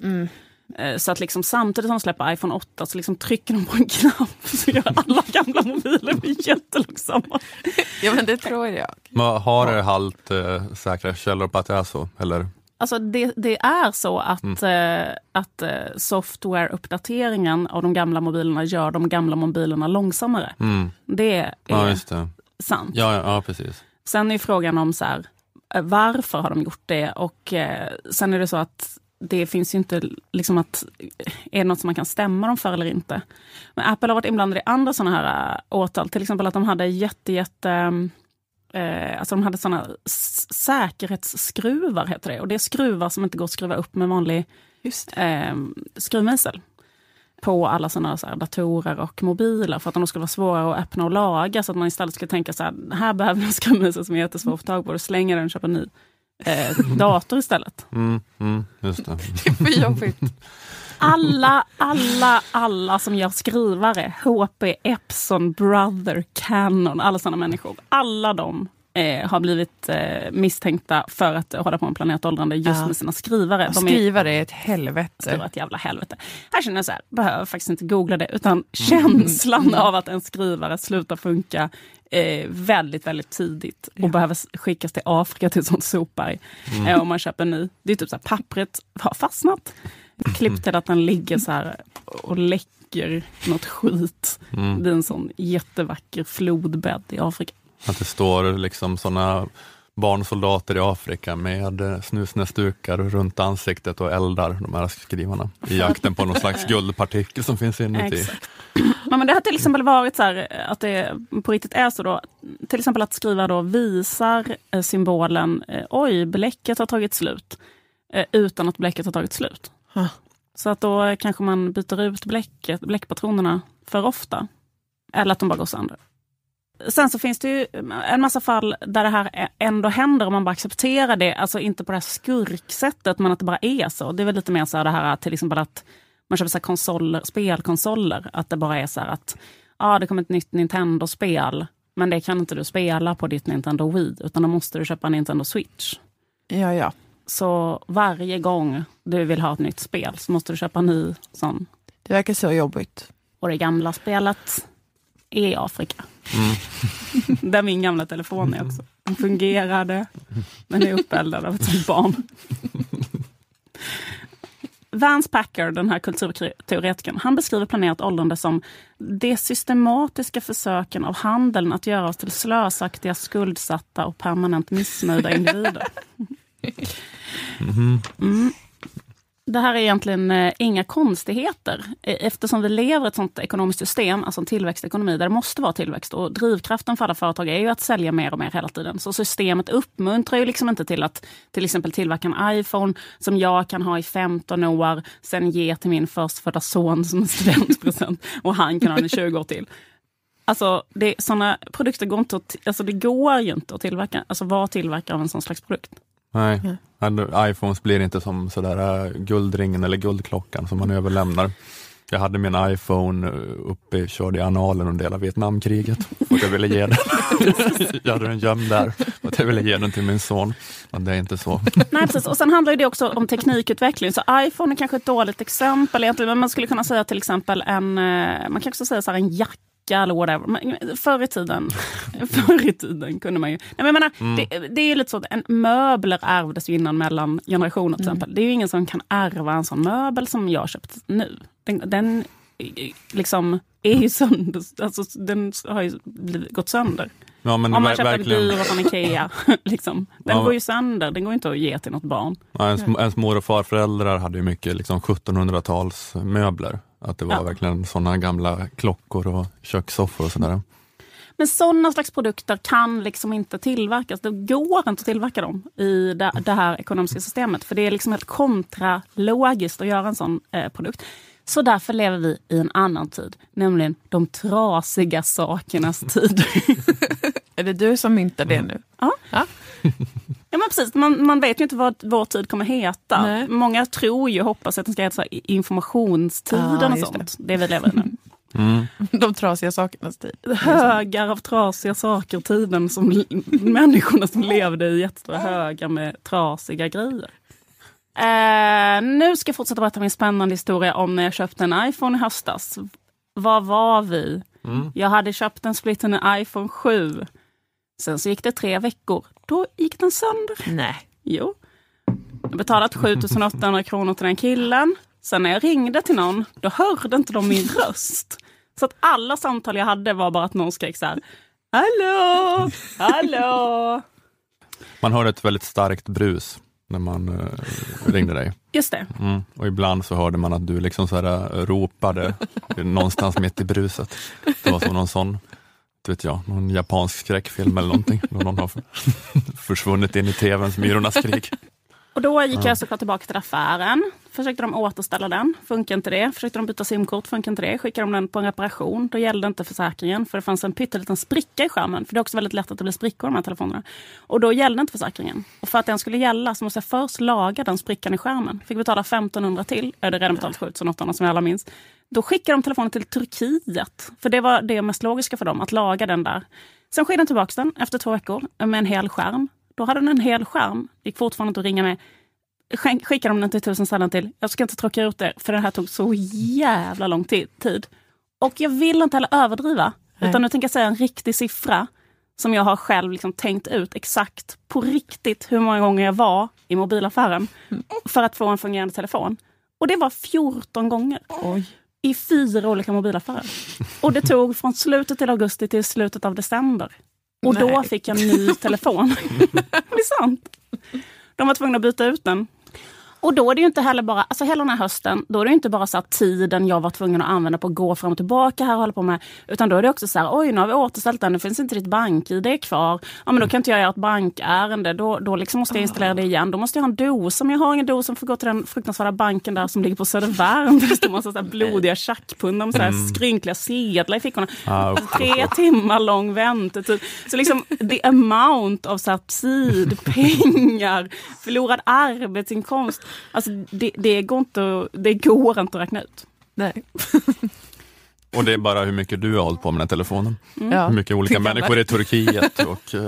Eh, Så att liksom samtidigt som de släpper iPhone 8 så liksom trycker de på en knapp så gör alla gamla mobiler blir jättelångsamma. Ja men det tror jag. Men har det halt eh, säkra källor på att det är så? Eller? Alltså det, det är så att, Mm. eh, att eh, software-uppdateringen av de gamla mobilerna gör de gamla mobilerna långsammare. Mm. Det är Ja, just det. Sant. Ja, ja, ja, precis. Sen är frågan om så här, eh, varför har de gjort det? Och eh, sen är det så att det finns ju inte liksom att, är det något som man kan stämma dem för eller inte? Men Apple har varit inblandade i andra sådana här äh, åtal, till exempel att de hade jätte, jätte eh, alltså de hade sådana säkerhetsskruvar, heter det. Och det är skruvar som inte går att skruva upp med vanlig eh, skruvmejsel på alla sådana så här datorer och mobiler för att de skulle vara svåra att öppna och laga så att man istället skulle tänka så här, här behöver vi en skruvmejsel som är jättesvår att få tag på, och slänga den och köpa en ny eh, dator istället. Mm, mm, just det. För jobbigt. Alla, alla, alla som gör skrivare, HP, Epson, Brother, Canon, alla sådana människor. Alla de eh, har blivit eh, misstänkta för att hålla på med planerat åldrande just Ja. med sina skrivare. De skrivare är ett helvete. Skrivare ett jävla helvete. Här känner jag så här, behöver faktiskt inte googla det, utan känslan Mm. av att en skrivare slutar funka eh, väldigt, väldigt tidigt och behöver s- skickas till Afrika till ett sånt sopberg Mm. eh, om man köper en ny. Det är typ så här, pappret har fastnat. Klipp till att den ligger så här och läcker något skit. Mm. Det är en sån jättevacker flodbädd i Afrika. Att det står liksom sådana barnsoldater i Afrika med eh, snusnäsdukar runt ansiktet och eldar de här skrivarna i jakten på någon slags guldpartikel som finns inuti. Exakt. Ja, men det har till exempel varit så här att det på riktigt är så då. Till exempel att skriva då visar eh, symbolen eh, oj, bläcket har tagit slut. Eh, utan att bläcket har tagit slut. Huh. Så att då eh, kanske man byter ut bläcket, bläckpatronerna för ofta. Eller att de bara går sönder. Sen så finns det ju en massa fall där det här ändå händer om man bara accepterar det. Alltså inte på det här skurksättet men att det bara är så. Det är väl lite mer så här det här till exempel att man köper så konsoler, spelkonsoler. Att det bara är så här att ja, det kommer ett nytt Nintendo-spel. Men det kan inte du spela på ditt Nintendo Wii. Utan då måste du köpa Nintendo Switch. Ja, ja. Så varje gång du vill ha ett nytt spel så måste du köpa en ny sån. Det verkar så jobbigt. Och det gamla spelet är i Afrika. Mm. Där min gamla telefon är också. Den fungerade, men är uppeldad av ett barn. Vance Packer, den här kulturteoretikern, han beskriver planerat åldrande som de systematiska försöken av handeln att göra oss till slösaktiga, skuldsatta och permanent missnöjda individer. Mm. Det här är egentligen eh, inga konstigheter e, eftersom vi lever i ett sånt ekonomiskt system, alltså en tillväxtekonomi, där det måste vara tillväxt. Och drivkraften för alla företag är ju att sälja mer och mer hela tiden. Så systemet uppmuntrar ju liksom inte till att till exempel tillverka en iPhone som jag kan ha i 15 år, sen ge till min förstfödda son som en studentpresent och han kan ha den i 20 år till. Alltså, det, såna produkter går inte att, alltså det går ju inte att tillverka, alltså vara tillverkare av en sån slags produkt. Nej, mm. iPhones blir inte som sådär äh, guldringen eller guldklockan som man överlämnar. Jag hade min iPhone äh, uppe, körde i analen under hela Vietnamkriget att jag ville ge den. jag hade den gömd där för att jag ville ge den till min son. Men det är inte så. Nej, precis. Och sen handlar det också om teknikutveckling. Så iPhone är kanske ett dåligt exempel egentligen, men man skulle kunna säga till exempel en, äh, man kan också säga så här, en jacka eller whatever. Men förr i tiden, förr i tiden kunde man ju... Nej, men jag menar, mm. det, det, är lite så att en möbler ärvdes ju innan mellan generationer till mm. exempel. Det är ju ingen som kan ärva en sån möbel som jag köpt nu. Den, den liksom är ju sönder, alltså, den har ju blivit, gått sönder. Ja, Om man köper en byrå från Ikea. liksom. Den ja. går ju sönder, den går inte att ge till något barn. Ja, ens, ens mor och farföräldrar hade ju mycket liksom, 1700-tals möbler. Att det var ja. verkligen sådana gamla klockor och kökssoffor och sådär. Men sådana slags produkter kan liksom inte tillverkas. Det går inte att tillverka dem i det, det här ekonomiska systemet. För det är liksom helt kontralogiskt att göra en sån eh, produkt. Så därför lever vi i en annan tid, nämligen de trasiga sakernas tid. är det du som myntar det nu? Ja. ja. Ja men precis, man, man vet ju inte vad vår tid kommer heta. Nej. Många tror ju, hoppas att den ska heta informationstiden ah, och sånt. Det. det vi lever i nu. Mm. De trasiga sakernas tid. Högar av trasiga saker-tiden som människorna som levde i jättestora högar med trasiga grejer. Uh, nu ska jag fortsätta berätta min spännande historia om när jag köpte en iPhone i höstas. Var var vi? Mm. Jag hade köpt en splittande iPhone 7. Sen så gick det tre veckor. Då gick den sönder. Nej. Jo. Jag betalat 7800 kronor till den killen. Sen när jag ringde till någon, då hörde inte de min röst. Så att alla samtal jag hade var bara att någon skrek så här. Hallå! Hallå! Man hörde ett väldigt starkt brus när man uh, ringde dig. Just det. Mm. Och ibland så hörde man att du liksom så här, uh, ropade någonstans mitt i bruset. Det var som någon sån vet jag, någon japansk skräckfilm eller någonting. någon har försvunnit in i tvns Myrornas krig. Och då gick ja. jag såklart tillbaka till affären. Försökte de återställa den, funkar inte det. Försökte de byta simkort, funkar inte det. Skickade de den på en reparation, då gällde inte försäkringen. För det fanns en pytteliten spricka i skärmen. För det är också väldigt lätt att det blir sprickor i de här telefonerna. Och då gällde inte försäkringen. Och för att den skulle gälla så måste jag först laga den sprickan i skärmen. Fick betala 1500 till. Jag hade redan betalat 7800 som vi alla minns. Då skickade de telefonen till Turkiet. För det var det mest logiska för dem, att laga den där. Sen skickade de tillbaka den efter två veckor med en hel skärm. Då hade den en hel skärm. Det gick fortfarande inte att ringa med. Skickade de den till tusen ställen till. Jag ska inte tråka ut det, för det här tog så jävla lång tid. Och jag vill inte heller överdriva. Nej. Utan nu tänker jag säga en riktig siffra som jag har själv liksom tänkt ut exakt på riktigt hur många gånger jag var i mobilaffären mm. för att få en fungerande telefon. Och det var 14 gånger. Oj i fyra olika mobilaffärer. Och det tog från slutet till augusti till slutet av december. Och Nej. då fick jag en ny telefon. det är sant. De var tvungna att byta ut den. Och då är det ju inte heller bara, alltså hela den här hösten, då är det inte bara så att tiden jag var tvungen att använda på att gå fram och tillbaka här och hålla på med. Utan då är det också så här, oj nu har vi återställt den, nu finns inte ditt bank-id kvar. Ja men då kan inte jag göra ett bankärende, då, då liksom måste jag installera det igen. Då måste jag ha en dosa, men jag har ingen dosa som får gå till den fruktansvärda banken där som ligger på Södervärm. Där det står massa så här blodiga tjackpundar med så här Mm. skrynkliga sedlar i fickorna. Ah, Tre timmar lång väntetid. Så liksom the amount av så här tid, pengar, förlorad arbetsinkomst. Alltså det, det, går inte, att- det går inte att räkna ut. Nej. Och det är bara hur mycket du har hållit på med den här telefonen. Mm. Ja. Hur mycket olika kan människor i Turkiet och eh,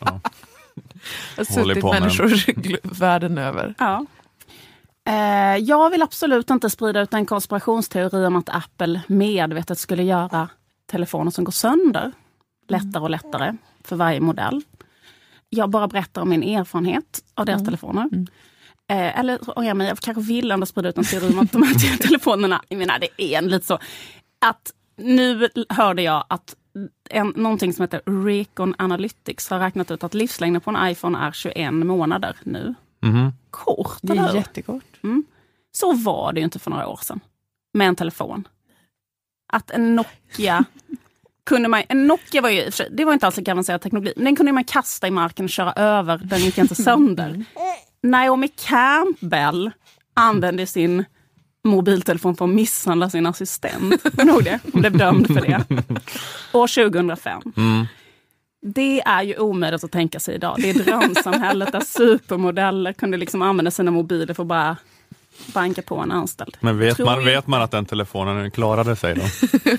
ja, Jag har håller suttit på människor världen över. Ja. Eh, jag vill absolut inte sprida ut en konspirationsteori om att Apple medvetet skulle göra telefoner som går sönder lättare och lättare för varje modell. Jag bara berättar om min erfarenhet av deras telefoner. Eh, eller ångar mig, jag kanske vill ändå sprida ut en teori om att de här telefonerna, jag menar det är en lite så, att nu hörde jag att en, någonting som heter Recon Analytics har räknat ut att livslängden på en iPhone är 21 månader nu. Mhm. Kort, Det eller är hur? jättekort. Mm. Så var det ju inte för några år sedan. Med en telefon. Att en Nokia kunde man, en Nokia var ju, det var inte alls lika avancerad teknologi, men den kunde man kasta i marken och köra över, den gick inte sönder. Naomi Campbell använde sin mobiltelefon för att misshandla sin assistent. Ihåg det? Hon blev dömd för det. År 2005. Mm. Det är ju omöjligt att tänka sig idag. Det är drömsamhället där supermodeller kunde liksom använda sina mobiler för att bara banka på en anställd. Men vet Tror man, vet man att den telefonen klarade sig då?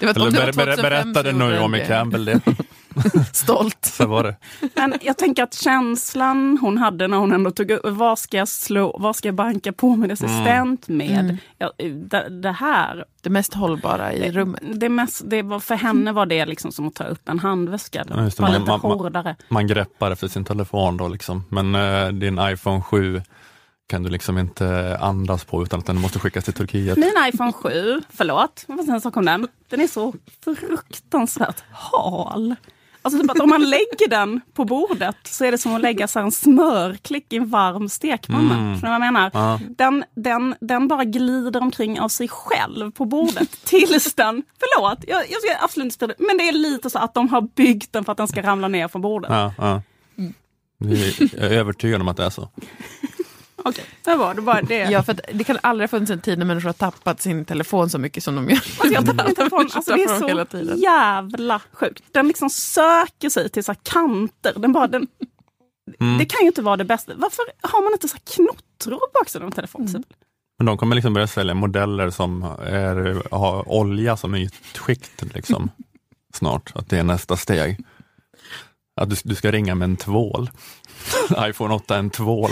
Det var, Eller det var ber, ber, 2005 berättade Naomi. Campbell det? Stolt. Så var det. Men jag tänker att känslan hon hade när hon ändå tog upp, vad ska jag slå, vad ska jag banka på min assistent med? Mm. Ja, det, det här. Det mest hållbara i rummet. Det mest, det var, för henne var det liksom som att ta upp en handväska. Ja, det. Man, lite man, man, hårdare. man greppar efter sin telefon då liksom. Men eh, din iPhone 7 kan du liksom inte andas på utan att den måste skickas till Turkiet. Min iPhone 7, förlåt, jag måste säga en sak om den. Den är så fruktansvärt hal. Alltså typ att om man lägger den på bordet så är det som att lägga så en smörklick i en varm stekpanna. Mm. Förstår vad jag menar? Ja. Den, den, den bara glider omkring av sig själv på bordet tills den, förlåt, jag, jag ska absolut inte det, men det är lite så att de har byggt den för att den ska ramla ner från bordet. Ja, ja. Vi är övertygade om att det är så. Okej, det var det. Bara det. Ja, för att det kan aldrig ha funnits en tid när människor har tappat sin telefon så mycket som de gör. Alltså jag tappar min telefon. Alltså det är så jävla sjukt. Den liksom söker sig till så här kanter. Den bara, den, Mm. Det kan ju inte vara det bästa. Varför har man inte så här knottror på baksidan av en telefon? till exempel? Men de kommer liksom börja sälja modeller som är, har olja som ytskikt liksom, snart. Att det är nästa steg. Att du, du ska ringa med en tvål. iPhone 8 är en tvål.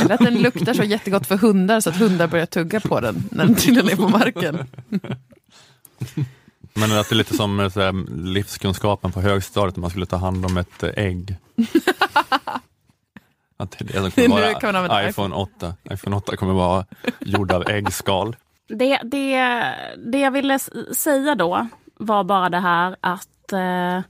Eller att den luktar så jättegott för hundar så att hundar börjar tugga på den när den trillar på marken. Men att det är lite som eh, så här, livskunskapen på högstadiet, när man skulle ta hand om ett eh, ägg. Att det är det som Det kommer man vara använda iPhone 8. iPhone 8 kommer vara gjord av äggskal. Det, det, det jag ville säga då var bara det här att eh,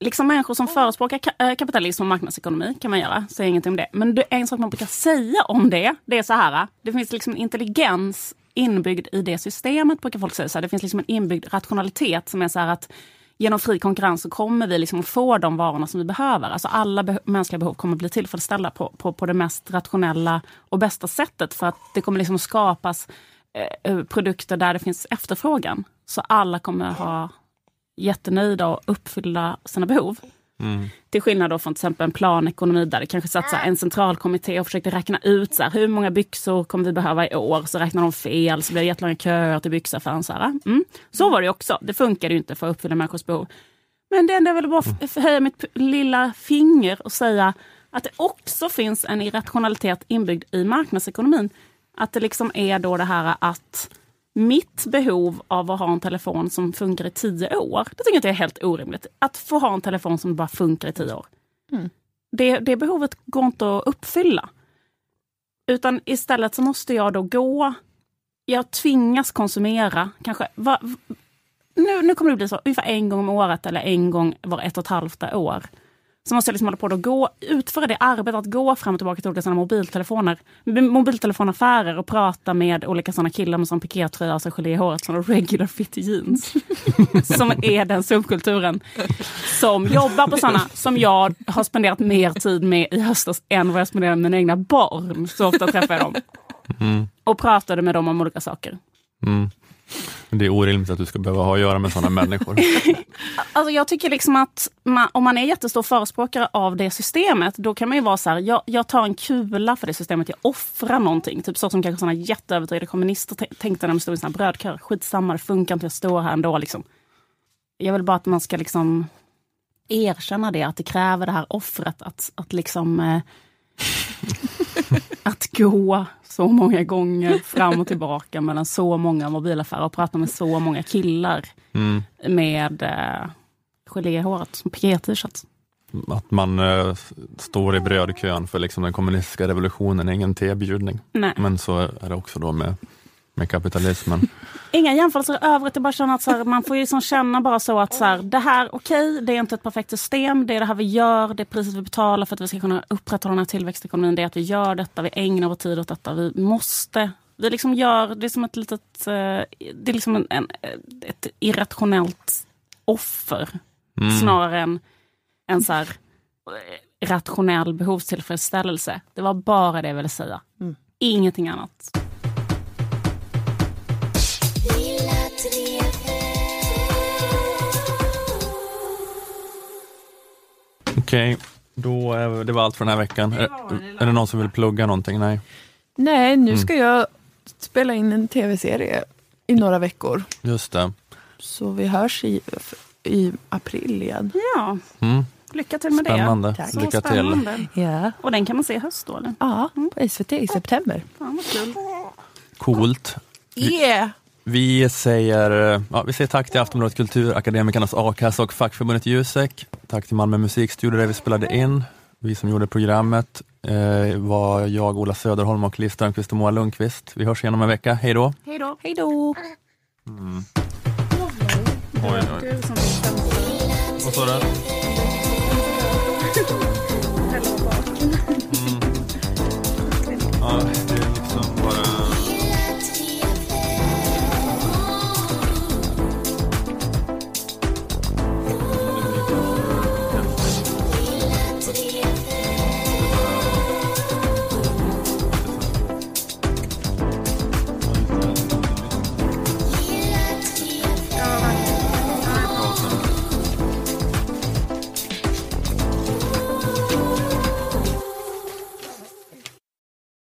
liksom människor som förespråkar ka- eh, kapitalism och marknadsekonomi kan man göra, säger ingenting om det. Men det, en sak man brukar säga om det, det är så här, det finns liksom intelligens inbyggd i det systemet, brukar folk säga. Så här, det finns liksom en inbyggd rationalitet som är så här att genom fri konkurrens så kommer vi liksom få de varorna som vi behöver. Alltså alla be- mänskliga behov kommer bli tillfredsställda på, på, på det mest rationella och bästa sättet. För att det kommer liksom skapas eh, eh, produkter där det finns efterfrågan. Så alla kommer ha jättenöjda och uppfylla sina behov. Till skillnad då från till exempel en planekonomi där det kanske satt så en centralkommitté och försökte räkna ut så här, hur många byxor kommer vi behöva i år. Så räknar de fel, så blir det jättelånga köer till byxaffären. Så, här. Mm. så var det också. Det funkar ju inte för att uppfylla människors behov. Men det enda jag ville bara f- höja mitt lilla finger och säga att det också finns en irrationalitet inbyggd i marknadsekonomin. Att det liksom är då det här att mitt behov av att ha en telefon som funkar i tio år, det tycker jag inte är helt orimligt. Att få ha en telefon som bara funkar i tio år. Mm. Det, det behovet går inte att uppfylla. Utan istället så måste jag då gå, jag tvingas konsumera, kanske, va, nu, nu kommer det bli så, ungefär en gång om året eller en gång var ett och ett halvt år. Så måste jag liksom hålla på att gå, utföra det arbetet att gå fram och tillbaka till olika sådana mobiltelefoner, mobiltelefonaffärer och prata med olika sådana killar med sån pikétröja och så gelé i håret, sådana regular fit jeans. som är den subkulturen. Som jobbar på sådana som jag har spenderat mer tid med i höstas än vad jag spenderar med mina egna barn. Så ofta träffar jag dem. Mm. Och pratade med dem om olika saker. Mm. Det är orimligt att du ska behöva ha att göra med sådana människor. Alltså jag tycker liksom att man, om man är jättestor förespråkare av det systemet, då kan man ju vara så här, jag, jag tar en kula för det systemet, jag offrar någonting. Typ så som kanske sådana jätteövertygade kommunister tänkte när de stod i sina brödkör. Skitsamma, det funkar inte, jag står här ändå. Liksom. Jag vill bara att man ska liksom erkänna det, att det kräver det här offret. Att, att liksom... Eh, Gå så många gånger fram och tillbaka mellan så många mobilaffärer och prata med så många killar Mm. med eh, gelé i håret, som piké-t-shirts. Att man eh, står i brödkön för liksom den kommunistiska revolutionen är ingen tebjudning. Men så är det också då med, med kapitalismen. Inga jämförelser i övrigt, är bara känna att så här, man får ju liksom känna bara så att så här, det här, okej, okay, det är inte ett perfekt system, det är det här vi gör, det är priset vi betalar för att vi ska kunna upprätthålla den här tillväxtekonomin, det är att vi gör detta, vi ägnar vår tid åt detta, vi måste vi liksom gör, det är som ett litet, eh, det är liksom en, en, ett irrationellt offer. Mm. Snarare än en så här rationell behovstillfredsställelse. Det var bara det jag ville säga. Mm. Ingenting annat. Okej, då är, det var allt för den här veckan. Är, är det någon som vill plugga någonting? Nej. Nej, nu Mm. ska jag spela in en tv-serie i några veckor. Just det. Så vi hörs i, i april igen. Ja, Mm. lycka till med Spännande. det. Tack. Så Lycka till. spännande. Ja. Och den kan man se i höst då? Eller? Ja, på SVT i september. Fan vad kul. Coolt. Yeah! Vi säger, ja, vi säger tack till Aftonbladet Kultur, Akademikernas A-kassa och fackförbundet Jusek. Tack till Malmö musikstudio där vi spelade in. Vi som gjorde programmet eh, var jag, Ola Söderholm och Liv Strömquist och Moa Lundqvist. Vi hörs igen om en vecka. Hej då! Hej då. Hej då! Mm. Oj, oj. Vad sa du?